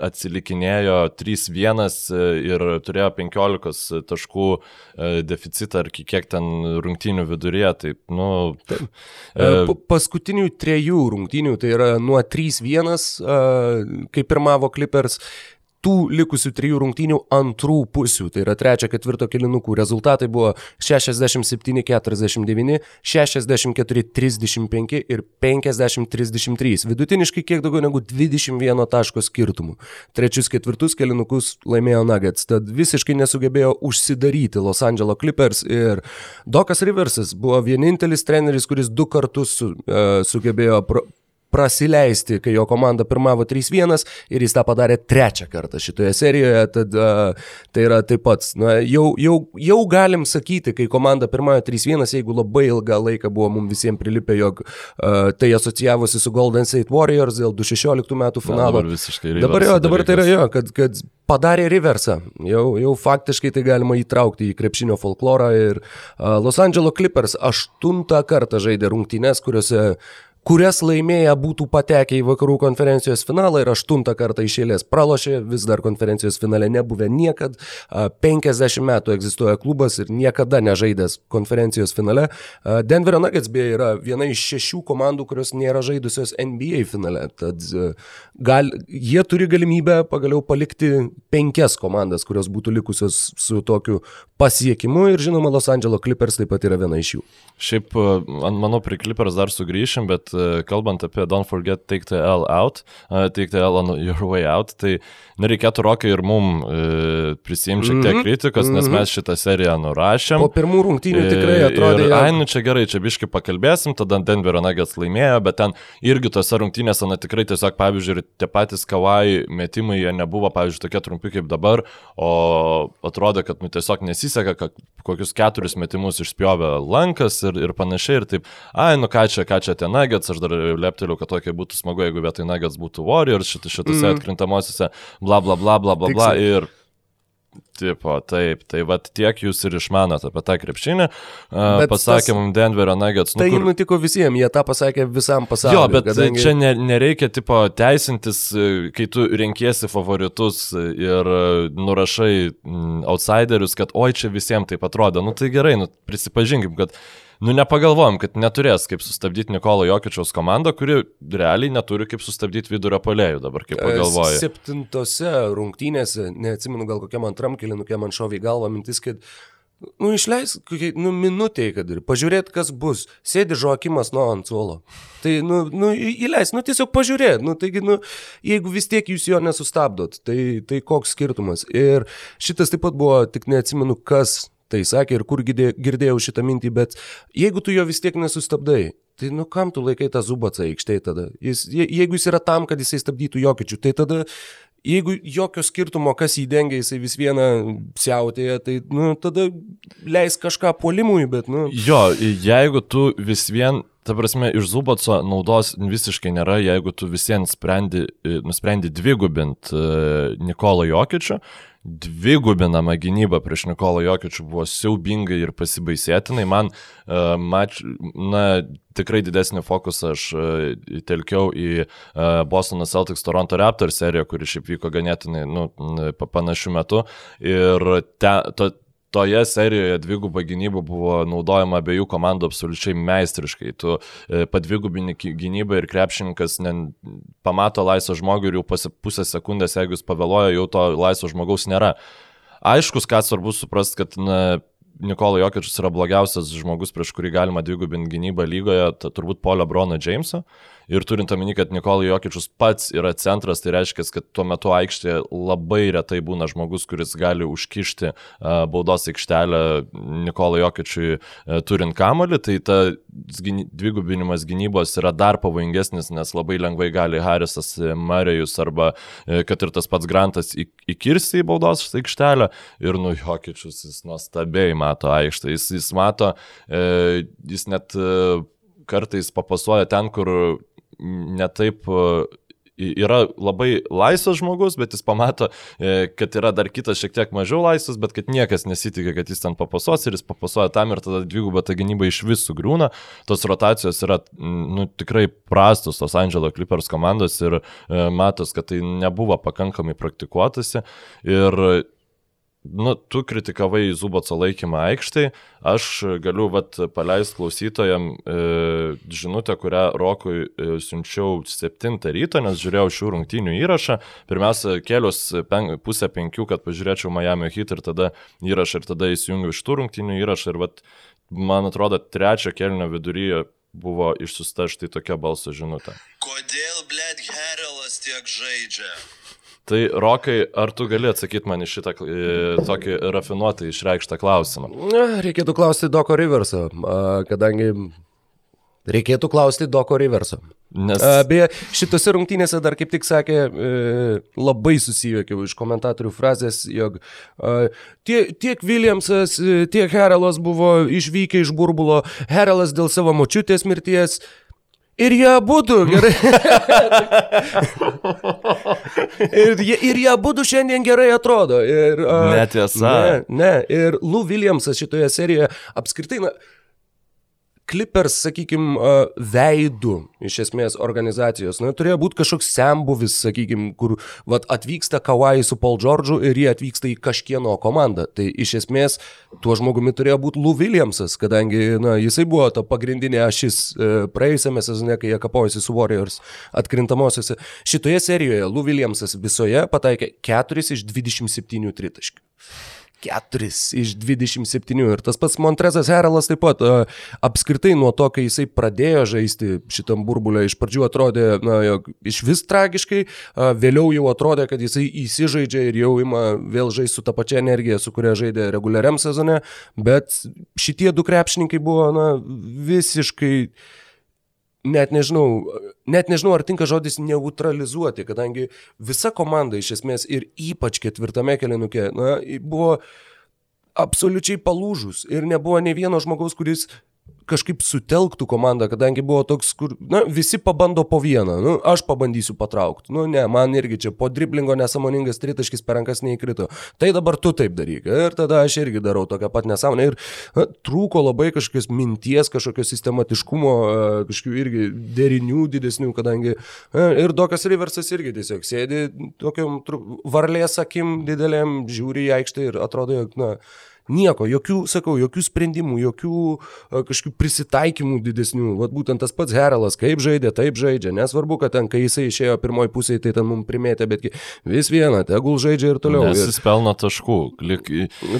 atsilikinėjo 3-1 e, ir turėjo 15 taškų e, deficitą ar kiek ten rungtynių viduryje. Tai, nu, taip. E, paskutinių trejų rungtynių, tai yra nuo 3-1, kai pirmavo Clippers, tų likusių trijų rungtynių antrų pusių, tai yra trečio, ketvirto kilinukų rezultatai buvo 67-49, 64-35 ir 50-33, vidutiniškai kiek daugiau negu 21 taško skirtumų. Trečius ketvirtus kilinukus laimėjo Nuggets, tad visiškai nesugebėjo užsidaryti Los Angeles Clippers ir Dokas Riversas buvo vienintelis treneris, kuris du kartus su, uh, sugebėjo prasileisti, kai jo komanda pirmavo 3-1 ir jis tą padarė trečią kartą šitoje serijoje, tad uh, tai yra taip pat, na, jau, jau, jau galim sakyti, kai komanda pirmavo 3-1, jeigu labai ilgą laiką buvo mums visiems prilipę, jog uh, tai asocijavosi su Golden State Warriors dėl 2016 metų finalo. Dabar visiškai dabar jo, dabar tai yra jo, kad, kad padarė reversą, jau, jau faktiškai tai galima įtraukti į krepšinio folklorą ir uh, Los Angeles Clippers aštuntą kartą žaidė rungtynes, kuriuose kurias laimėję būtų patekę į vakarų konferencijos finalą ir aštuntą kartą išėlės pralošė, vis dar konferencijos finale nebuvę niekad, 50 metų egzistuoja klubas ir niekada nežaidęs konferencijos finale. Denverio Nuggets beje yra viena iš šešių komandų, kurios nėra žaidusios NBA finale, tad gal, jie turi galimybę pagaliau palikti penkias komandas, kurios būtų likusios su tokiu pasiekimu ir žinoma Los Angeles Clippers taip pat yra viena iš jų. Šiaip, manau, prie Clippers dar sugrįšim, bet kalbant apie Don't Forget Take the L Out, uh, Take the L on Your Way Out, tai nereikėtų rokai ir mum uh, prisimti šiek tiek mhm. kritikos, mm -hmm. nes mhm. mes šitą seriją nurašėm. Po pirmų rungtynių tikrai atrodė. Ir, ai, nu čia gerai, čia biški pakalbėsim, tada Denverio Nuggets laimėjo, bet ten irgi tose rungtynėse, na tikrai tiesiog, pavyzdžiui, tie patys kavai metimai, jie nebuvo, pavyzdžiui, tokie trumpi kaip dabar, o atrodo, kad nu, tiesiog nesiseka, kad kokius keturis metimus išspjovė lankas ir, ir panašiai, ir taip, ai, nu ką čia, ką čia tie Nuggets, aš dar lepteliu, kad tokia būtų smagu, jeigu vietoj Nuggets būtų Warriors šit, šitose mm. atkrintamosiose, bla bla bla bla bla bla. Ir Tipo, taip, tai vad tiek jūs ir išmanot apie tą krepšinį. Uh, pasakė mums Denverio Nuggets. Nu, tai kur... nutiko visiems, jie tą pasakė visam pasauliu. Jo, bet kadangi... čia ne, nereikia, tipo, teisintis, kai tu renkiesi favoritus ir nurašai mm, outsiderius, kad oi čia visiems taip atrodo. Nu tai gerai, nu, prisipažinkim, kad nu nepagalvojom, kad neturės kaip sustabdyti Nikolo Jokičiaus komandą, kuri realiai neturi kaip sustabdyti vidurio polėjų dabar, kaip pagalvoju. Septintose rungtynėse, neatsimenu gal kokiam antram kilinukė man šovė į galvą mintis, kad Nu, išleis, nu, minutėje, kad ir pažiūrėt, kas bus. Sėdi žokimas nuo ant suolo. Tai, nu, nu, įleis, nu, tiesiog pažiūrėt. Nu, taigi, nu, jeigu vis tiek jūs jo nesustabdot, tai, tai koks skirtumas. Ir šitas taip pat buvo, tik neatsimenu, kas tai sakė ir kur girdėjau šitą mintį, bet jeigu tu jo vis tiek nesustabdai, tai nu kam tu laikai tą zubacą aikštėje tada? Jis, je, jeigu jis yra tam, kad jisai stabdytų jokičių, tai tada jeigu jokio skirtumo, kas jį dengia, jisai vis vieną siautėje, tai, nu, tada leis kažką polimui, bet, nu. Jo, jeigu tu vis vien, ta prasme, iš Zubaco naudos visiškai nėra, jeigu tu visiems nusprendi dvigubint uh, Nikolą Jokičių, dvigubinama gynyba prieš Nikolą Jokičių buvo siaubingai ir pasibaisėtinai. Man, uh, mač, na, tikrai didesnį fokusą aš telkiau į Bostono Celtics Toronto Raptors seriją, kuri šiaip vyko ganėtinai nu, panašiu metu. Ir te, to, toje serijoje dvigubą gynybą buvo naudojama abiejų komandų absoliučiai meistriškai. Tu e, padvigubini gynybą ir krepšininkas ne, pamato laisvą žmogų ir jau pusę sekundės, jeigu jis pavėloja, jau to laisvo žmogaus nėra. Aiškus, ką svarbu suprasti, kad na, Nikola Jokičius yra blogiausias žmogus, prieš kurį galima dvigubinti gynybą lygoje, tai turbūt Polio Brono Jamesą. Ir turint omeny, kad Nikolai Jokičius pats yra centras, tai reiškia, kad tuo metu aikštėje labai retai būna žmogus, kuris gali užkišti baudos aikštelę Nikolai Jokičiui turint kamolį. Tai ta dvigubinimas gynybos yra dar pavojingesnis, nes labai lengvai gali Harisas Marijus arba uh, kad ir tas pats Grantas įkirsti į baudos aikštelę. Ir nu Jokičius jis nuostabiai mato aikštę. Jis, jis mato, uh, jis net kartais papasuoja ten, kur netaip yra labai laisvas žmogus, bet jis pamato, e, kad yra dar kitas šiek tiek mažiau laisvas, bet kad niekas nesitikė, kad jis ten papasos ir jis papasoja tam ir tada dvigubą tą gynybą iš vis sugriūna. Tos rotacijos yra nu, tikrai prastos tos Angelo Clippers komandos ir e, matos, kad tai nebuvo pakankamai praktikuotasi. Ir nu, tu kritikavai Zubaco laikymą aikštai, aš galiu vat, paleisti klausytojam e, žinutę, kurią Rokui e, siunčiau 7 ryto, nes žiūrėjau šių rungtynių įrašą. Pirmiausia, kelius pen, pusę penkių, kad pažiūrėčiau Miami hit ir tada įrašą ir tada įsijungiau iš tų rungtynių įrašą ir vat, man atrodo, trečio kelnio viduryje buvo išsiusta štai tokia balso žinutė. Kodėl, blėt, Herelas tiek žaidžia? Tai Rokai, ar tu gali atsakyti man iš šitą tokį rafinuotą išreikštą klausimą? Reikėtų klausti Doko Riverso, kadangi reikėtų klausti Doko Riverso. Nes... Beje, šitose rungtynėse dar kaip tik sakė, e, labai susijokiau iš komentatorių frazės, jog tie, tiek Williamsas, tiek Herelas buvo išvykę iš burbulo, Herelas dėl savo močiutės mirties, Ir jie būtų, gerai. ir, jie, ir jie būtų šiandien gerai atrodo. Ir, uh, Netiesa. Ne, ne. Ir Lou Williamsas šitoje serijoje apskritai, na, Clippers, sakykime, veidų iš esmės organizacijos. Na, turėjo būti kažkoks sembuvis, sakykime, kur vat, atvyksta Kawai su Paul George'u ir jie atvyksta į kažkieno komandą. Tai iš esmės tuo žmogumi turėjo būti Lou Williamsas, kadangi na, jisai buvo ta pagrindinė ašis e, praėjusiame sezone, kai jie kapojasi su Warriors atkrintamosiose. Šitoje serijoje Lou Williamsas visoje pataikė 4 iš 27 tritaškių. 4 iš 27 ir tas pats Montrezas Heralas taip pat uh, apskritai nuo to, kai jisai pradėjo žaisti šitam burbulę, iš pradžių atrodė, na, jog iš vis tragiškai, uh, vėliau jau atrodė, kad jisai įsižaidžia ir jau ima vėl žaisti su tą pačią energiją, su kuria žaidė reguliariam sezone, bet šitie du krepšininkai buvo, na, visiškai net nežinau, net nežinau, ar tinka žodis neutralizuoti, kadangi visa komanda iš esmės ir ypač ketvirtame kelinuke, na, buvo absoliučiai palūžus ir nebuvo ne vieno žmogaus, kuris kažkaip sutelktų komandą, kadangi buvo toks, kur, na, visi pabando po vieną, nu, aš pabandysiu patraukti, nu, ne, man irgi čia po driblingo nesąmoningas tritaškis per rankas neįkrito, tai dabar tu taip daryk. Ir tada aš irgi darau tokią pat nesąmonę. Ir na, trūko labai kažkokios minties, kažkokio sistematiškumo, kažkokių irgi derinių didesnių, kadangi na, ir Dokas Riversas irgi tiesiog sėdi tokiam varlės akim didelėm, žiūri į aikštę ir atrodo, jog, na, Nieko, jokių, sakau, jokių sprendimų, jokių a, kažkokių prisitaikymų didesnių. Vat būtent tas pats Heralas, kaip žaidė, taip žaidžia. Nesvarbu, kad ten, kai jisai išėjo pirmoji pusė, tai ten mums primėtė, betgi vis viena, tegul žaidžia ir toliau. Nes jis pelno taškų. Lik...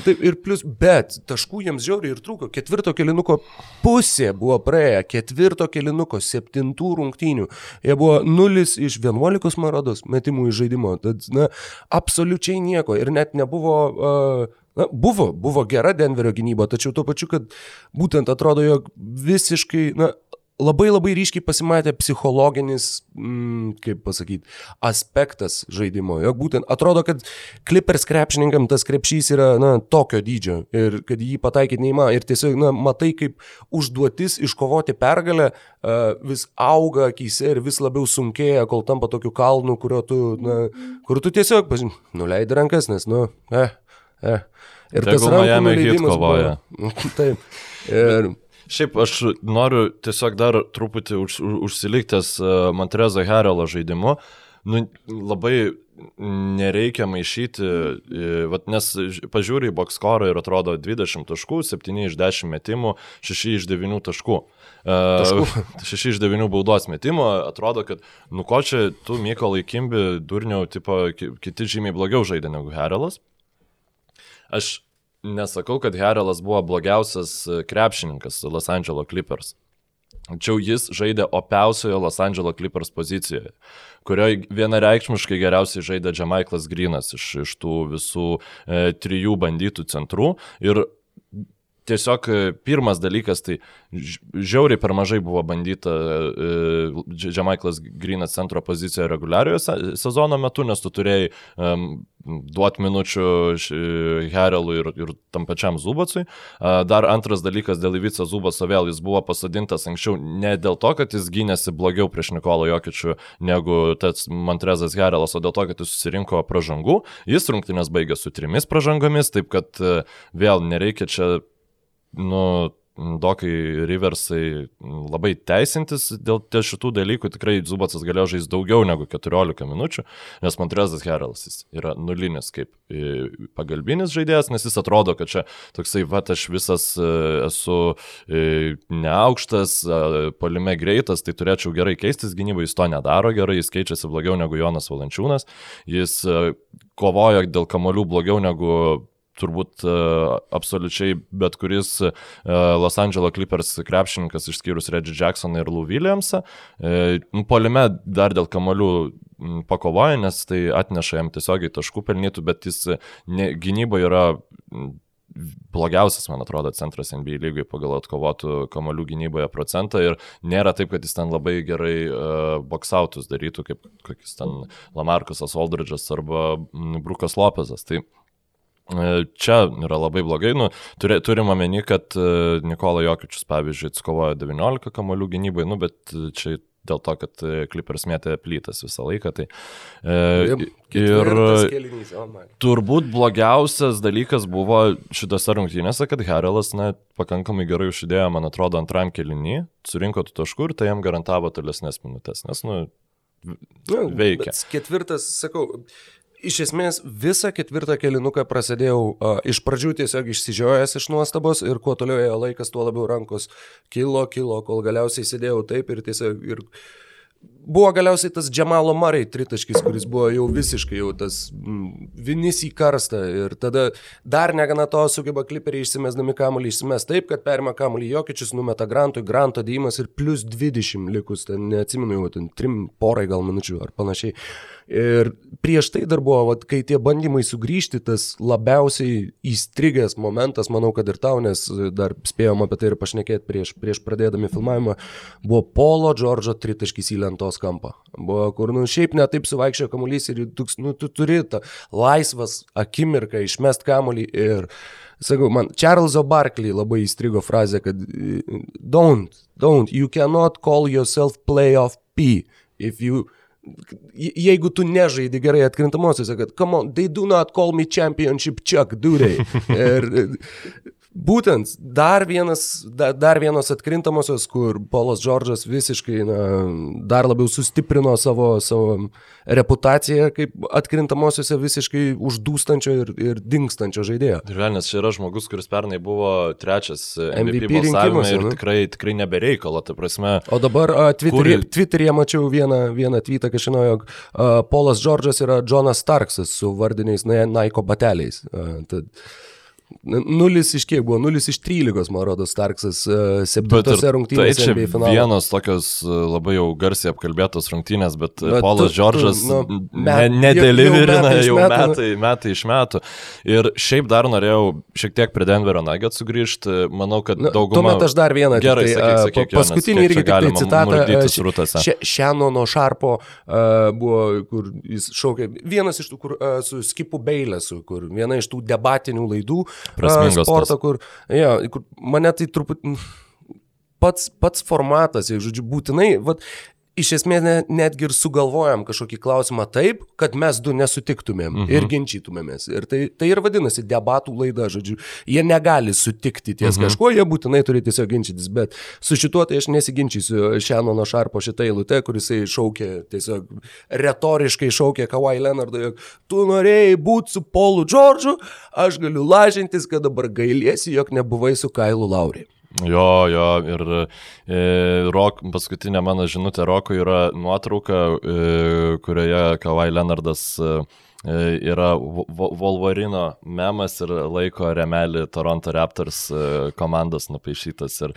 Taip, ir plus, bet taškų jiems žiauriai ir trūko. Ketvirto kelinuko pusė buvo praėję, ketvirto kelinuko, septintų rungtynių. Jie buvo 0 iš 11 marados metimų iš žaidimo. Tad, na, absoliučiai nieko. Ir net nebuvo uh, Na, buvo, buvo gera Denverio gynyba, tačiau tuo pačiu, kad būtent atrodo, jog visiškai, na, labai labai ryškiai pasimatė psichologinis, mm, kaip pasakyti, aspektas žaidimo. Jog būtent atrodo, kad Clippers krepšininkam tas krepšys yra, na, tokio dydžio ir kad jį pataikyti neįmanoma. Ir tiesiog, na, matai, kaip užduotis iškovoti pergalę uh, vis auga akise ir vis labiau sunkėja, kol tampa tokiu kalnu, kurio tu, na, kur tu tiesiog, pažin, nuleidai rankas, nes, nu, eh, eh. Ir Tegul tas rankų nuleidimas kovoja. Taip. Ir... Šiaip aš noriu tiesiog dar truputį už, užsiliktęs uh, Montrezo Herelo žaidimu. Nu, labai nereikia maišyti, e, vat, nes pažiūri į bokskorą ir atrodo 20 taškų, 7 iš 10 metimų, 6 iš 9 taškų. Taškų. 6 iš 9 baudos metimų, atrodo, kad, nu ko čia tu Mykolai Kimbi, durniau, tipo, kiti žymiai blogiau žaidė negu Herelas. Aš nesakau, kad Herelas buvo blogiausias e, krepšininkas Los Angeles Clippers. Tačiau jis žaidė opiausioje Los Angeles Clippers pozicijoje, kurioje vienareikšmiškai geriausiai žaidė Džemaiklas Grinas iš, iš tų visų e, trijų bandytų centrų. Ir tiesiog e, pirmas dalykas, tai žiauriai per mažai buvo bandyta Džemaiklas e, Grinas centro pozicijoje reguliariojo sezono metu, nes tu turėjai um, duoti minučių Herelui ir, ir tam pačiam Zubacui. Dar antras dalykas dėl Ivica Zubaso vėl jis buvo pasodintas anksčiau ne dėl to, kad jis gynėsi blogiau prieš Nikolo Jokičių negu tas Montrezas Herelas, o dėl to, kad jis susirinko pražangų. Jis rungtynės baigė su trimis pražangomis, taip kad e, vėl nereikia čia nu, Dokai Riversai labai teisintis dėl šitų dalykų, tikrai Zubacas galėjo žaisti daugiau negu 14 minučių, nes Montrezas Heraldas yra nulinis kaip e, pagalbinis žaidėjas, nes jis atrodo, kad čia toksai, va, aš visas e, esu e, neaukštas, palime greitas, tai turėčiau gerai keistis gynybą, jis to nedaro gerai, jis keičiasi blogiau negu Jonas Valančiūnas, jis kovoja dėl kamolių blogiau negu turbūt uh, absoliučiai bet kuris uh, Los Angeles Clippers krepšininkas išskyrus Reggie Jacksoną ir Lou Williamsą. Uh, polime dar dėl kamolių pakovoja, nes tai atneša jam tiesiogiai taškų pelnytų, bet jis ne, gynyba yra blogiausias, man atrodo, centras NBA lygai pagal atkovotų kamalių gynyboje procentą ir nėra taip, kad jis ten labai gerai uh, boksautus darytų, kaip kokis ten Lamarkusas Aldridge'as arba Brukas Lopezas. Tai E, čia yra labai blogai. Nu, turi, turim omeny, kad e, Nikola Jokičius, pavyzdžiui, atskovojo 19 kamolių gynybai, nu, bet čia dėl to, kad e, Clippers mėtė plytas visą laiką. Tai, e, ir kelinys, oh turbūt blogiausias dalykas buvo šitose rungtynėse, kad Harelas, na, pakankamai gerai užsidėjo, man atrodo, antram kelinį, surinko tų taškų ir tai jam garantavo tolesnės minutės, nes, nu, Nu, veikia. bet Ketvirtas, sakau, iš esmės visą ketvirtą kelinuką prasidėjau uh, iš pradžių tiesiog išsižiojęs iš nuostabos ir kuo toliau ėjo laikas, tuo labiau rankos kilo, kilo, kol galiausiai sėdėjau taip ir tiesiog ir buvo galiausiai tas Džemalo Marai tritaškis, kuris buvo jau visiškai jau tas mm, vinis į karstą ir tada dar negana to sugeba kliperiai išsimesdami kamuolį išsimes taip, kad perima kamuolį Jokičius, numeta Grantui, Granto dėjimas ir plus 20 likus, ten neatsimenu jau, ten trim porai gal minučių ar panašiai. Ir prieš tai dar buvo, vat, kai tie bandymai sugrįžti, tas labiausiai įstrigęs momentas, manau, kad ir tau, nes dar spėjom apie tai ir pašnekėti prieš, prieš pradėdami filmavimą, buvo Polo Džordžo tritaškis į lentos kampą. Buvo, kur, nu, šiaip netaip suvaikščiojo kamuolys ir tu, nu, tu turi tą laisvas akimirką išmest kamuolį ir Sakau, man Čarlzo Barkley labai įstrigo frazė, kad don't, don't, you cannot call yourself playoff P if you Je- jeigu tu nežaidi gerai atkrintamosiose, kad, come on, they do not call me championship chuck, do they? Ir būtent dar, vienas, da, dar vienos atkrintamosios, kur Polas Džordžas visiškai na, dar labiau sustiprino savo, savo reputaciją kaip atkrintamosiose visiškai uždūstančio ir, ir dinkstančio žaidėjo. Nes čia yra žmogus, kuris pernai buvo trečias MVP, MVP balsavime ir nu. tikrai, tikrai nebereikalo, ta prasme. O dabar uh, Twitter'e, Kur- Twitter'e mačiau vieną, vieną tweetą, kad žinau, jog uh, Polas Džordžas yra Jonas Starksas su vardiniais Ni- Nike bateliais. Uh, tad, Nulis iš kiek buvo? Nulis iš 13, man rodo, Starksas uh, septintose tai rungtynėse čia NBA finalo. vienos tokios e, labai jau garsiai apkalbėtos rungtynės, bet Bet bet Polas tu- Džordžas tu, nu, met- nedeliverina jau- jau jau metai metų, nu. metai, metai iš metų. Ir šiaip dar norėjau šiek tiek prie Denverio Nugget sugrįžti. Manau, kad Na, dauguma... Tuomet aš dar vieną. Gerai, tai, sakyk, sakyk, pa- paskutinį irgi tai citatą. Šenono Šarpo uh, buvo, kur jis šaukė, vienas iš tų, kur uh, su Skipu Beilesu, kur viena iš tų debatinių laidų uh, Prasmingos sporto, tos. kur, ja, kur mane tai truputį pats, pats formatas, jeigu žodžiu, būtinai, vat, iš esmės ne, netgi ir sugalvojam kažkokį klausimą taip, kad mes du nesutiktumėm mhm. ir ginčytumėmės. Ir tai, tai ir vadinasi debatų laida, žodžiu. Jie negali sutikti ties mhm. kažkuo, jie būtinai turi tiesiog ginčytis, bet su šituo tai aš nesiginčysiu Šenono Šarpo šitą eilutę, kuris šaukė, tiesiog retoriškai šaukė Kawhi Leonardą, jog tu norėjai būti su Paulu Džordžu, aš galiu lažintis, kad dabar gailiesi, jog nebuvai su Kailu Lauriai. Jo, jo, ir e, rock, paskutinė mano žinutė Rokui yra nuotrauka, e, kurioje Kawhi Leonardas e, e, yra Vo- Vo- Wolverino memas ir laiko remelį Toronto Raptors e, komandos nupaišytas ir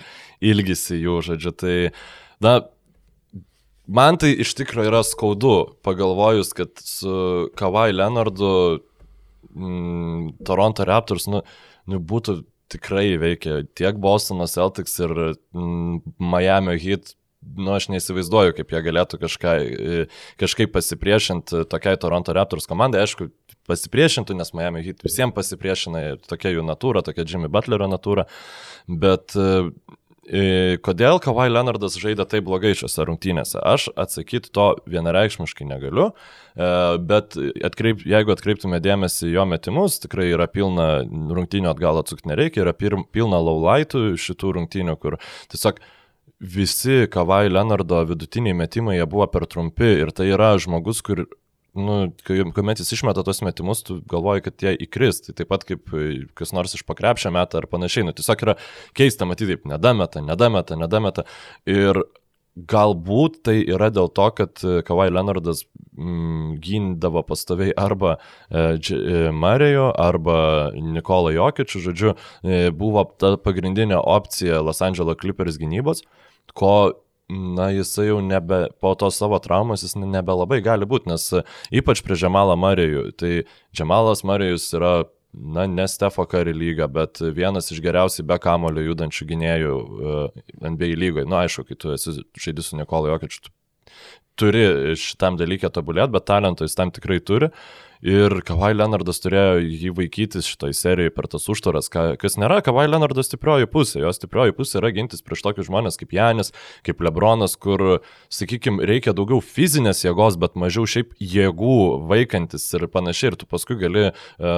ilgisi jų, žodžiu. Tai, na, man tai iš tikrųjų yra skaudu, pagalvojus, kad su Kawhi Leonardu mm, Toronto Raptors, nu, nu būtų tikrai veikia tiek Bostono Celtics ir mm, Miami Heat. Nu, aš neįsivaizduoju, kaip jie galėtų kažką, e, kažkaip pasipriešinti tokiai Toronto Raptors komandai. Aišku, pasipriešintų, nes Miami Heat visiems pasipriešina, tokia jų natūra, tokia Jimmy Butlerio natūra. Bet e, kodėl Kawhi Leonardas žaidė taip blogai šiose rungtynėse? Aš atsakyti to vienareikšmiškai negaliu, e, bet atkreip, jeigu atkreiptume dėmesį jo metimus, tikrai yra pilna rungtynių atgal atsukti nereikia, yra pilna laulaitų šitų rungtynių, kur tiesiog visi Kawhi Leonardo vidutiniai metimai jie buvo per trumpi ir tai yra žmogus, kur nu, kai, kuomet jis išmeta tos metimus, tu galvoji, kad jie įkris. Tai taip pat kaip e, kas nors iš pakrepšio metą ar panašiai. Nu, tiesiog yra keista matyti, taip, nedameta, nedameta, nedameta. Ir galbūt tai yra dėl to, kad e, Kawhi Leonardas mm, gindavo pastoviai arba e, e, Marejo, arba Nikola Jokičių, žodžiu, e, buvo ta pagrindinė opcija Los Angeles Clippers gynybos, ko na, jisai jau nebe, po to savo traumos jis nebelabai gali būti, nes e, ypač prie Džemalą Marijų, tai Džemalas Marijus yra, na, ne Stefo Kari lyga, bet vienas iš geriausiai be kamulio judančių gynėjų uh, NBA lygoje. Na, aišku, kai tu esi žaidži su Nikolo Jokičiu, tu turi šitam dalykė tobulėti, bet talento jis tam tikrai turi. Ir Kawhi Leonardas turėjo jį vaikytis šitoj serijoje per tas užtvaras, kas nėra Kawhi Leonardo stiprioji pusė. Jo stiprioji pusė yra gintis prieš tokius žmonės kaip Janis, kaip Lebronas, kur, sakykime, reikia daugiau fizinės jėgos, bet mažiau šiaip jėgų vaikantis ir panašiai. Ir tu paskui gali e,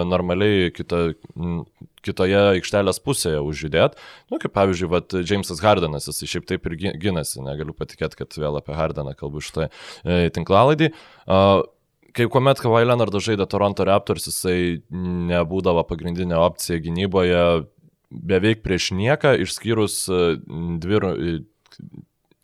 normaliai kito, kitoje aikštelės pusėje užjudėti. Nu, kaip pavyzdžiui, vat, Jamesas Hardenas, jis šiaip taip ir ginasi, negaliu patikėti, kad vėl apie Hardeną kalbu šitą e, tinklalaidį. Uh, kai kuomet Kawhi Leonardas žaidė Toronto Raptors, jisai nebūdavo pagrindinė opcija gynyboje beveik prieš nieką, išskyrus e, dvi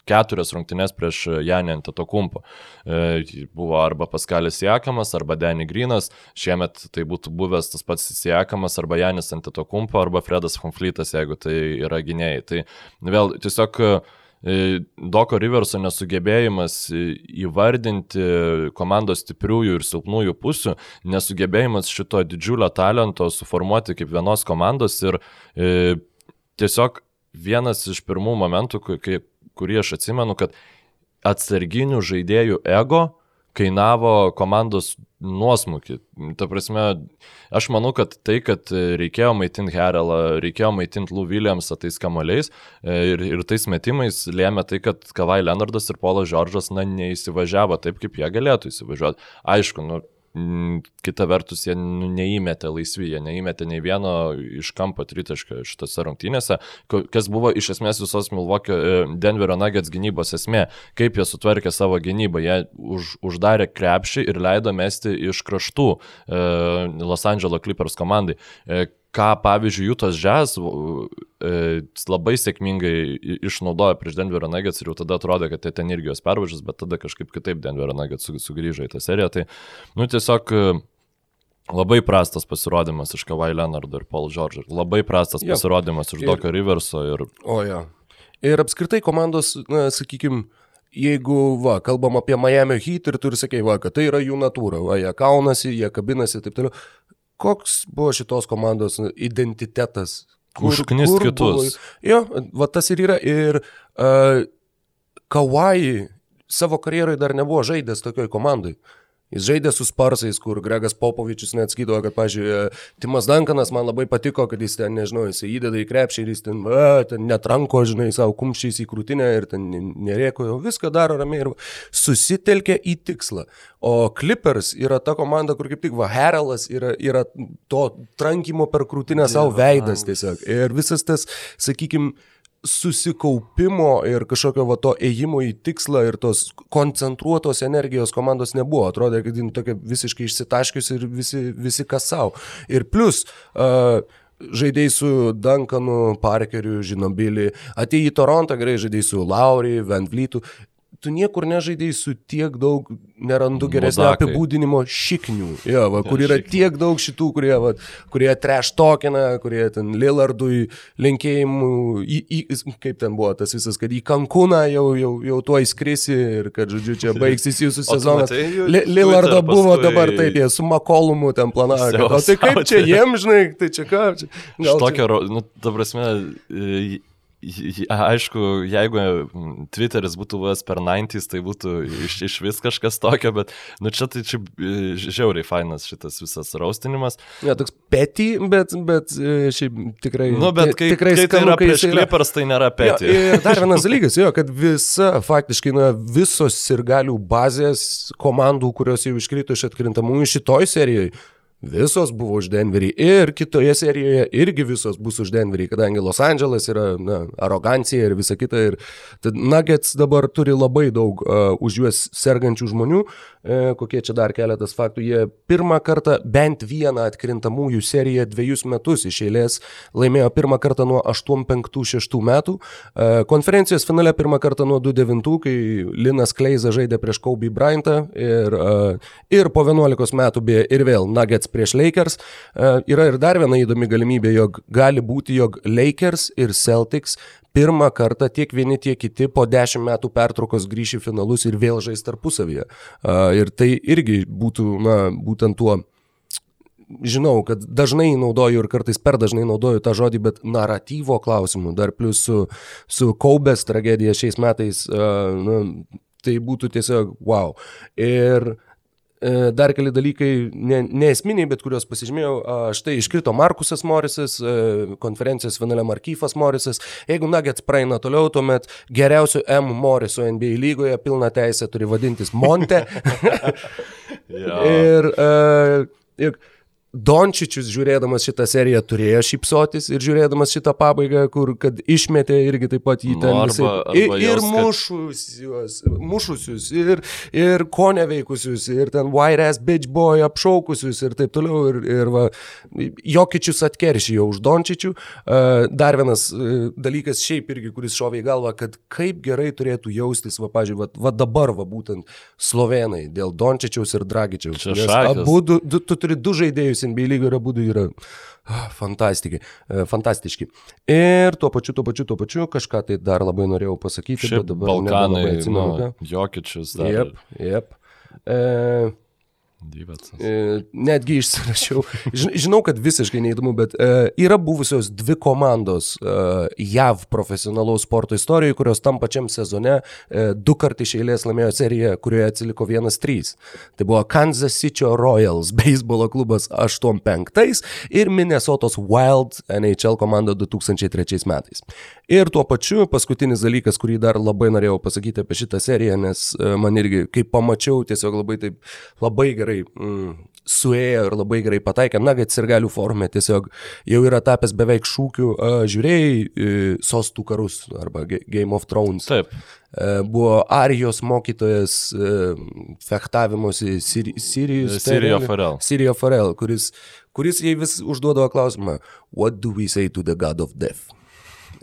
keturias rungtynes prieš Janį Antetokumpo. E, buvo arba Paskalis Siekamas, arba Denny Grinas, šiemet tai būtų buvęs tas pats Siekamas, arba Janis Antetokumpo, arba Fredas Fonflytas, jeigu tai yra gynėjai. Tai vėl tiesiog e, Doko Riverso nesugebėjimas įvardinti komandos stipriųjų ir silpnųjų pusių, nesugebėjimas šito didžiulio talento suformuoti kaip vienos komandos ir e, tiesiog vienas iš pirmų momentų, kai, kurį aš atsimenu, kad atsarginių žaidėjų ego kainavo komandos nuosmukį. Ta prasme, aš manau, kad tai, kad reikėjo maitinti Herelą, reikėjo maitinti Lou Williamsą tais kamaliais e, ir, ir tais metimais lėmė tai, kad Kavai Leonardas ir Polas Džordžas, na, neįsivažiavo taip, kaip jie galėtų įsivažiuoti. Aišku, nu, kita vertus, jie nu, neįmetė laisvi, jie neįmetė nei vieno iš kampo tritaškio šitose rungtynėse, kas buvo iš esmės visos Milvokio e, Denverio Nuggets gynybos esmė, kaip jie sutvarkė savo gynybą, jie už, uždarė krepšį ir leido mesti iš kraštų e, Los Angeles Clippers komandai. E, ką pavyzdžiui Jutas e, labai sėkmingai išnaudojo prieš Denverio Nuggets ir jau tada atrodė, kad tai ten irgi jos pervažas, bet tada kažkaip kitaip Denverio Nuggets sugrįžo į tą seriją. Tai, nu, tiesiog e, labai prastas pasirodymas iš Kawhi Leonardo ir Paul George. Labai prastas ja. pasirodymas iš Doka Riverso. Ir... O ja. Ir apskritai komandos, na, sakykime, jeigu, va, kalbam apie Miami Heat ir turi sakyti, va, kad tai yra jų natūra, va, jie kaunasi, jie kabinasi ir taip toliau koks buvo šitos komandos identitetas? Užknist kitus. Buvo, jo, va tas ir yra. Ir uh, Kawai savo karjerai dar nebuvo žaidęs tokioj komandai. Uh, Jis žaidė su Sparsais, kur Gregas Popovičius net skydavo, kad, pažiūrėjau, Timas Dankanas man labai patiko, kad jis ten, nežinau, jis įdeda į krepšį ir jis ten, a, ten netranko, žinai, savo kumščiais į krūtinę ir ten nerėko, jau viską daro ramiai ir susitelkė į tikslą. O Clippers yra ta komanda, kur kaip tik va, Herelas yra, yra to trankymo per krūtinę savo veidas tiesiog. Ir visas tas, sakykime, susikaupimo ir kažkokio va to ėjimo į tikslą ir tos koncentruotos energijos komandos nebuvo. Atrodė, kad jin tokia visiškai išsitaškius ir visi, visi kas savo. Ir plus, uh, žaidėjai su Duncanu, Parkeriu, Žinobilį, atėjai į Torontą, gerai žaidėjai su Lauri, Van Vlytu tu niekur nežaidėjai su tiek daug, nerandu geresnio Mudakai. apibūdinimo šiknių. Jo, va, kur yra šiknių. tiek daug šitų, kurie, va, kurie treš tokina, kurie ten Lillardui linkėjimų, į, į, kaip ten buvo tas visas, kad į Kankūną jau, jau, jau tuo įskrisi ir kad, žodžiu, čia baigsis jūsų sezonas. Lillardo buvo dabar taip, jie su Makolumu ten planavo. O tai kaip čia jiem, žinai, tai čia ką? Čia, gal čia... Tokio, nu, ta prasme, Aišku, jeigu Twitteris būtų buvęs per 90s, tai būtų iš, iš vis kažkas tokio, bet nu, čia tai čia e, žiauriai fainas šitas visas raustinimas. Ne, toks petį, bet, bet e, šiaip tikrai. Nu, bet kai, tikrai kai tai yra prieš klipers, tai nėra petį. Jo, ir dar vienas dalykas, jo, kad visa, faktiškai, na, visos ir galių bazės komandų, kurios jau iškrito iš atkrintamųjų šitoj serijoje Visos buvo už Denverį ir kitoje serijoje irgi visos bus už Denverį, kadangi Los Andželas yra na, arogancija ir visa kita. Ir Nuggets dabar turi labai daug uh, už juos sergančių žmonių. E, kokie čia dar keletas faktų. Jie pirmą kartą bent vieną atkrintamųjų seriją dviejus metus iš eilės laimėjo pirmą kartą nuo 85-6 metų. E, konferencijos finale pirmą kartą nuo 29, kai Linas Kleiza žaidė prieš Kobe Bryantą ir, e, ir po 11 metų beje ir vėl Nuggets prieš Lakers. Yra ir dar viena įdomi galimybė, jog gali būti, jog Lakers ir Celtics pirmą kartą tiek vieni, tiek kiti po dešimt metų pertraukos grįš į finalus ir vėl žais tarpusavyje. Ir tai irgi būtų, na, būtent tuo žinau, kad dažnai naudoju ir kartais per dažnai naudoju tą žodį, bet naratyvo klausimų, dar plus su, su Kaubės tragedija šiais metais, uh, nu, tai būtų tiesiog wow. Ir E, Dar keli dalykai, ne, neesminiai, bet kuriuos pasižymėjau. Štai iškrito Markusas Morisas, e, konferencijos finale Markyfas Morisas. Jeigu Nuggets praeina toliau, tuomet geriausiu M Morisu NBA lygoje pilna teisė turi vadintis Monte. Jo. ir, ir Dončičius žiūrėdamas šitą seriją turėjo šypsotis ir žiūrėdamas šitą pabaigą, kur kad išmetė irgi taip pat jį Nu, ten arba- visai- arba ir, ir mušusius, mušusius, ir, ir ko neveikusius, ir ten white ass bitch boy apšaukusius ir taip toliau. Ir, ir va, Jokičius atkeršijo už Dončičių. Dar vienas uh, dalykas šiaip irgi, kuris šovė į galvą, kad kaip gerai turėtų jaustis, va, pažiūrėjau, va, va dabar, va, būtent slovenai dėl Dončičiaus ir Dragičiaus. Abu, du, tu turi du žaidėjus NBA lygo ir abu du yra ah, fantastiški. e, fantastiški. Ir tuo pačiu, tuo pačiu, tuo pačiu kažką tai dar labai norėjau pasakyti, Šiaip bet dabar Balkanai, nu, atsimenu. ką. Jokičius dar. Jep, jep. E, Dyvetsas. E, netgi išsirašiau. Ži- Žinau, kad visiškai neįdomu, bet e, yra buvusios dvi komandos e, JAV profesionalaus sporto istorijoje, kurios tam pačiam sezone du kartai iš eilės laimėjo seriją, kurioje atsiliko 1-3. Tai buvo Kansas City Royals beisbolo klubas 85 ir Minnesotos Wild NHL komanda 2003 metais. Ir tuo pačiu paskutinis dalykas, kurį dar labai norėjau pasakyti apie šitą seriją, nes man irgi, kai pamačiau, tiesiog labai taip, labai gerai mm, suėjo ir labai gerai pataikė. Nuggets ir galių formė tiesiog jau yra tapęs beveik šūkių. Uh, žiūrėjai uh, sostų karus arba Ga- Game of Thrones. Taip. Uh, buvo Arijos mokytojas uh, fechtavimuose Siri- Sirijus. Sirijo Farel. Sirijo Farel, kuris, kuris jai vis užduodavo klausimą, What do we say to the God of Death?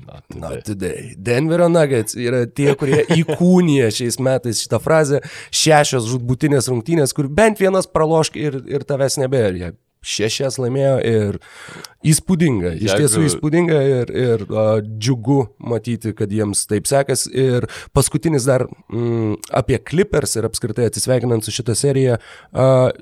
Na, Not today. Denverio Nuggets yra tie, kurie įkūnija šiais metais šitą frazę. Šešios žudbutinės rungtynės, kur bent vienas pralošk ir, ir tavęs nebėra. Šešias laimėjo ir įspūdinga. Iš tiesų įspūdinga ir, ir uh, džiugu matyti, kad jiems taip sekas. Ir paskutinis dar mm, apie Clippers ir apskritai atsisveikinant su šitą seriją. Uh,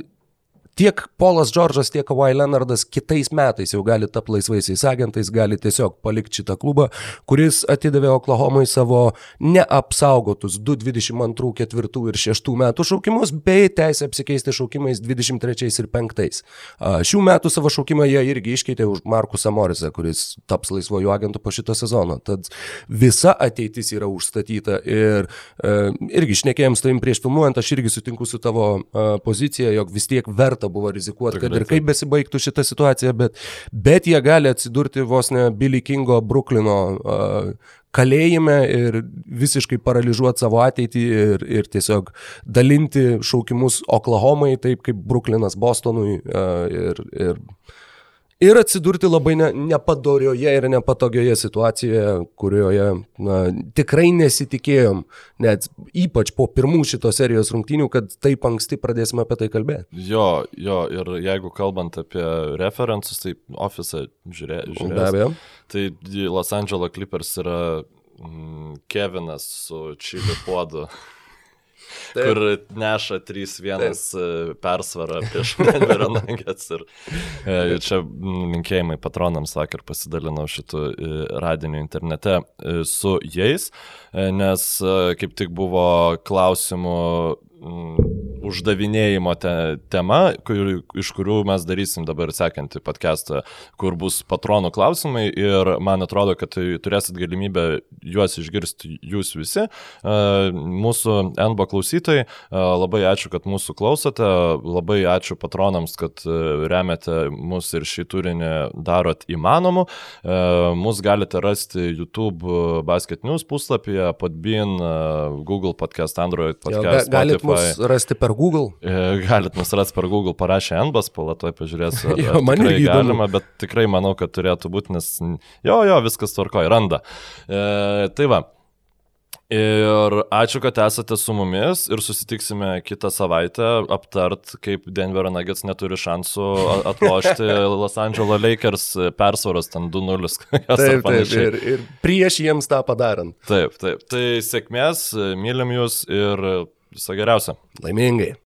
tiek Polas Džordžas, tiek Kawhi Leonardas kitais metais jau gali tapti laisvaisiais agentais, gali tiesiog palikti šitą klubą, kuris atidavė Oklahomai savo neapsaugotus 222, 4 ir 6 metų šaukimus, bei teisę apsikeisti šaukimais 23 ir 5. A, Šių metų savo šaukimą jie irgi iškeitė už Markusą Morisą, kuris taps laisvojų agentų po šito sezono. Tad visa ateitis yra užstatyta ir e, irgi šnekėjom su tavim prieš filmuojant, aš irgi sutinku su tavo e, pozicija, jog vis tiek verta buvo rizikuoti, kad Tikrai ir kaip besibaigtų šitą situaciją, bet, bet jie gali atsidurti vos ne Billy Kingo Bruklino uh, kalėjime ir visiškai paralyžiuoti savo ateitį ir, ir tiesiog dalinti šaukimus Oklahomai, taip kaip Bruklinas Bostonui uh, ir, ir, ir atsidurti labai ne, nepadorioje ir nepatogioje situacijoje, kurioje na, tikrai nesitikėjom, net ypač po pirmų šitos serijos rungtynių, kad taip anksti pradėsime apie tai kalbėti. Jo, jo, ir jeigu kalbant apie referensus, tai ofisą žiūrė, Be žiūrės. abejo. Tai Los Angeles Clippers yra mm, Kevinas su Čiliu puodu. Taip. kur neša 3-1 e, persvarą prieš Denverio Nuggets. Ir e, čia mm, linkėjimai patronams vakar pasidalinau šitų e, radinių internete su jais, nes kaip tik buvo klausimų mm, uždavinėjimo te, tema, kur, iš kurių mes darysim dabar sekantį podcastą, kur bus patronų klausimai ir man atrodo, kad tai turėsit galimybę juos išgirsti jūs visi. E, Mūsų NBO klausytojai, e, labai ačiū, kad mūsų klausote, labai ačiū patronams, kad e, remiate mus ir šį turinį darot įmanomu. Mus galite rasti YouTube Basket News puslapyje, Podbean, Google podcast, Android Jo, ga, podcast, galit mus rasti per Google. E, Galit mus rasti per Google, parašė NBAS, palatoj pažiūrėsiu. ar- Jo, man irgi galima, bet tikrai manau, kad turėtų būti, nes jo, jo, viskas tvarkoja, randa. E, tai va. Ir ačiū, kad esate su mumis ir susitiksime kitą savaitę aptart, kaip Denverio Nuggets neturi šansų atlošti Los Angeles Lakers persvaros ten 2-0. Taip, taip, ir, ir prieš jiems tą padarant. taip, taip. Tai sėkmės, mylim jūs ir viso geriausio. Laimingai.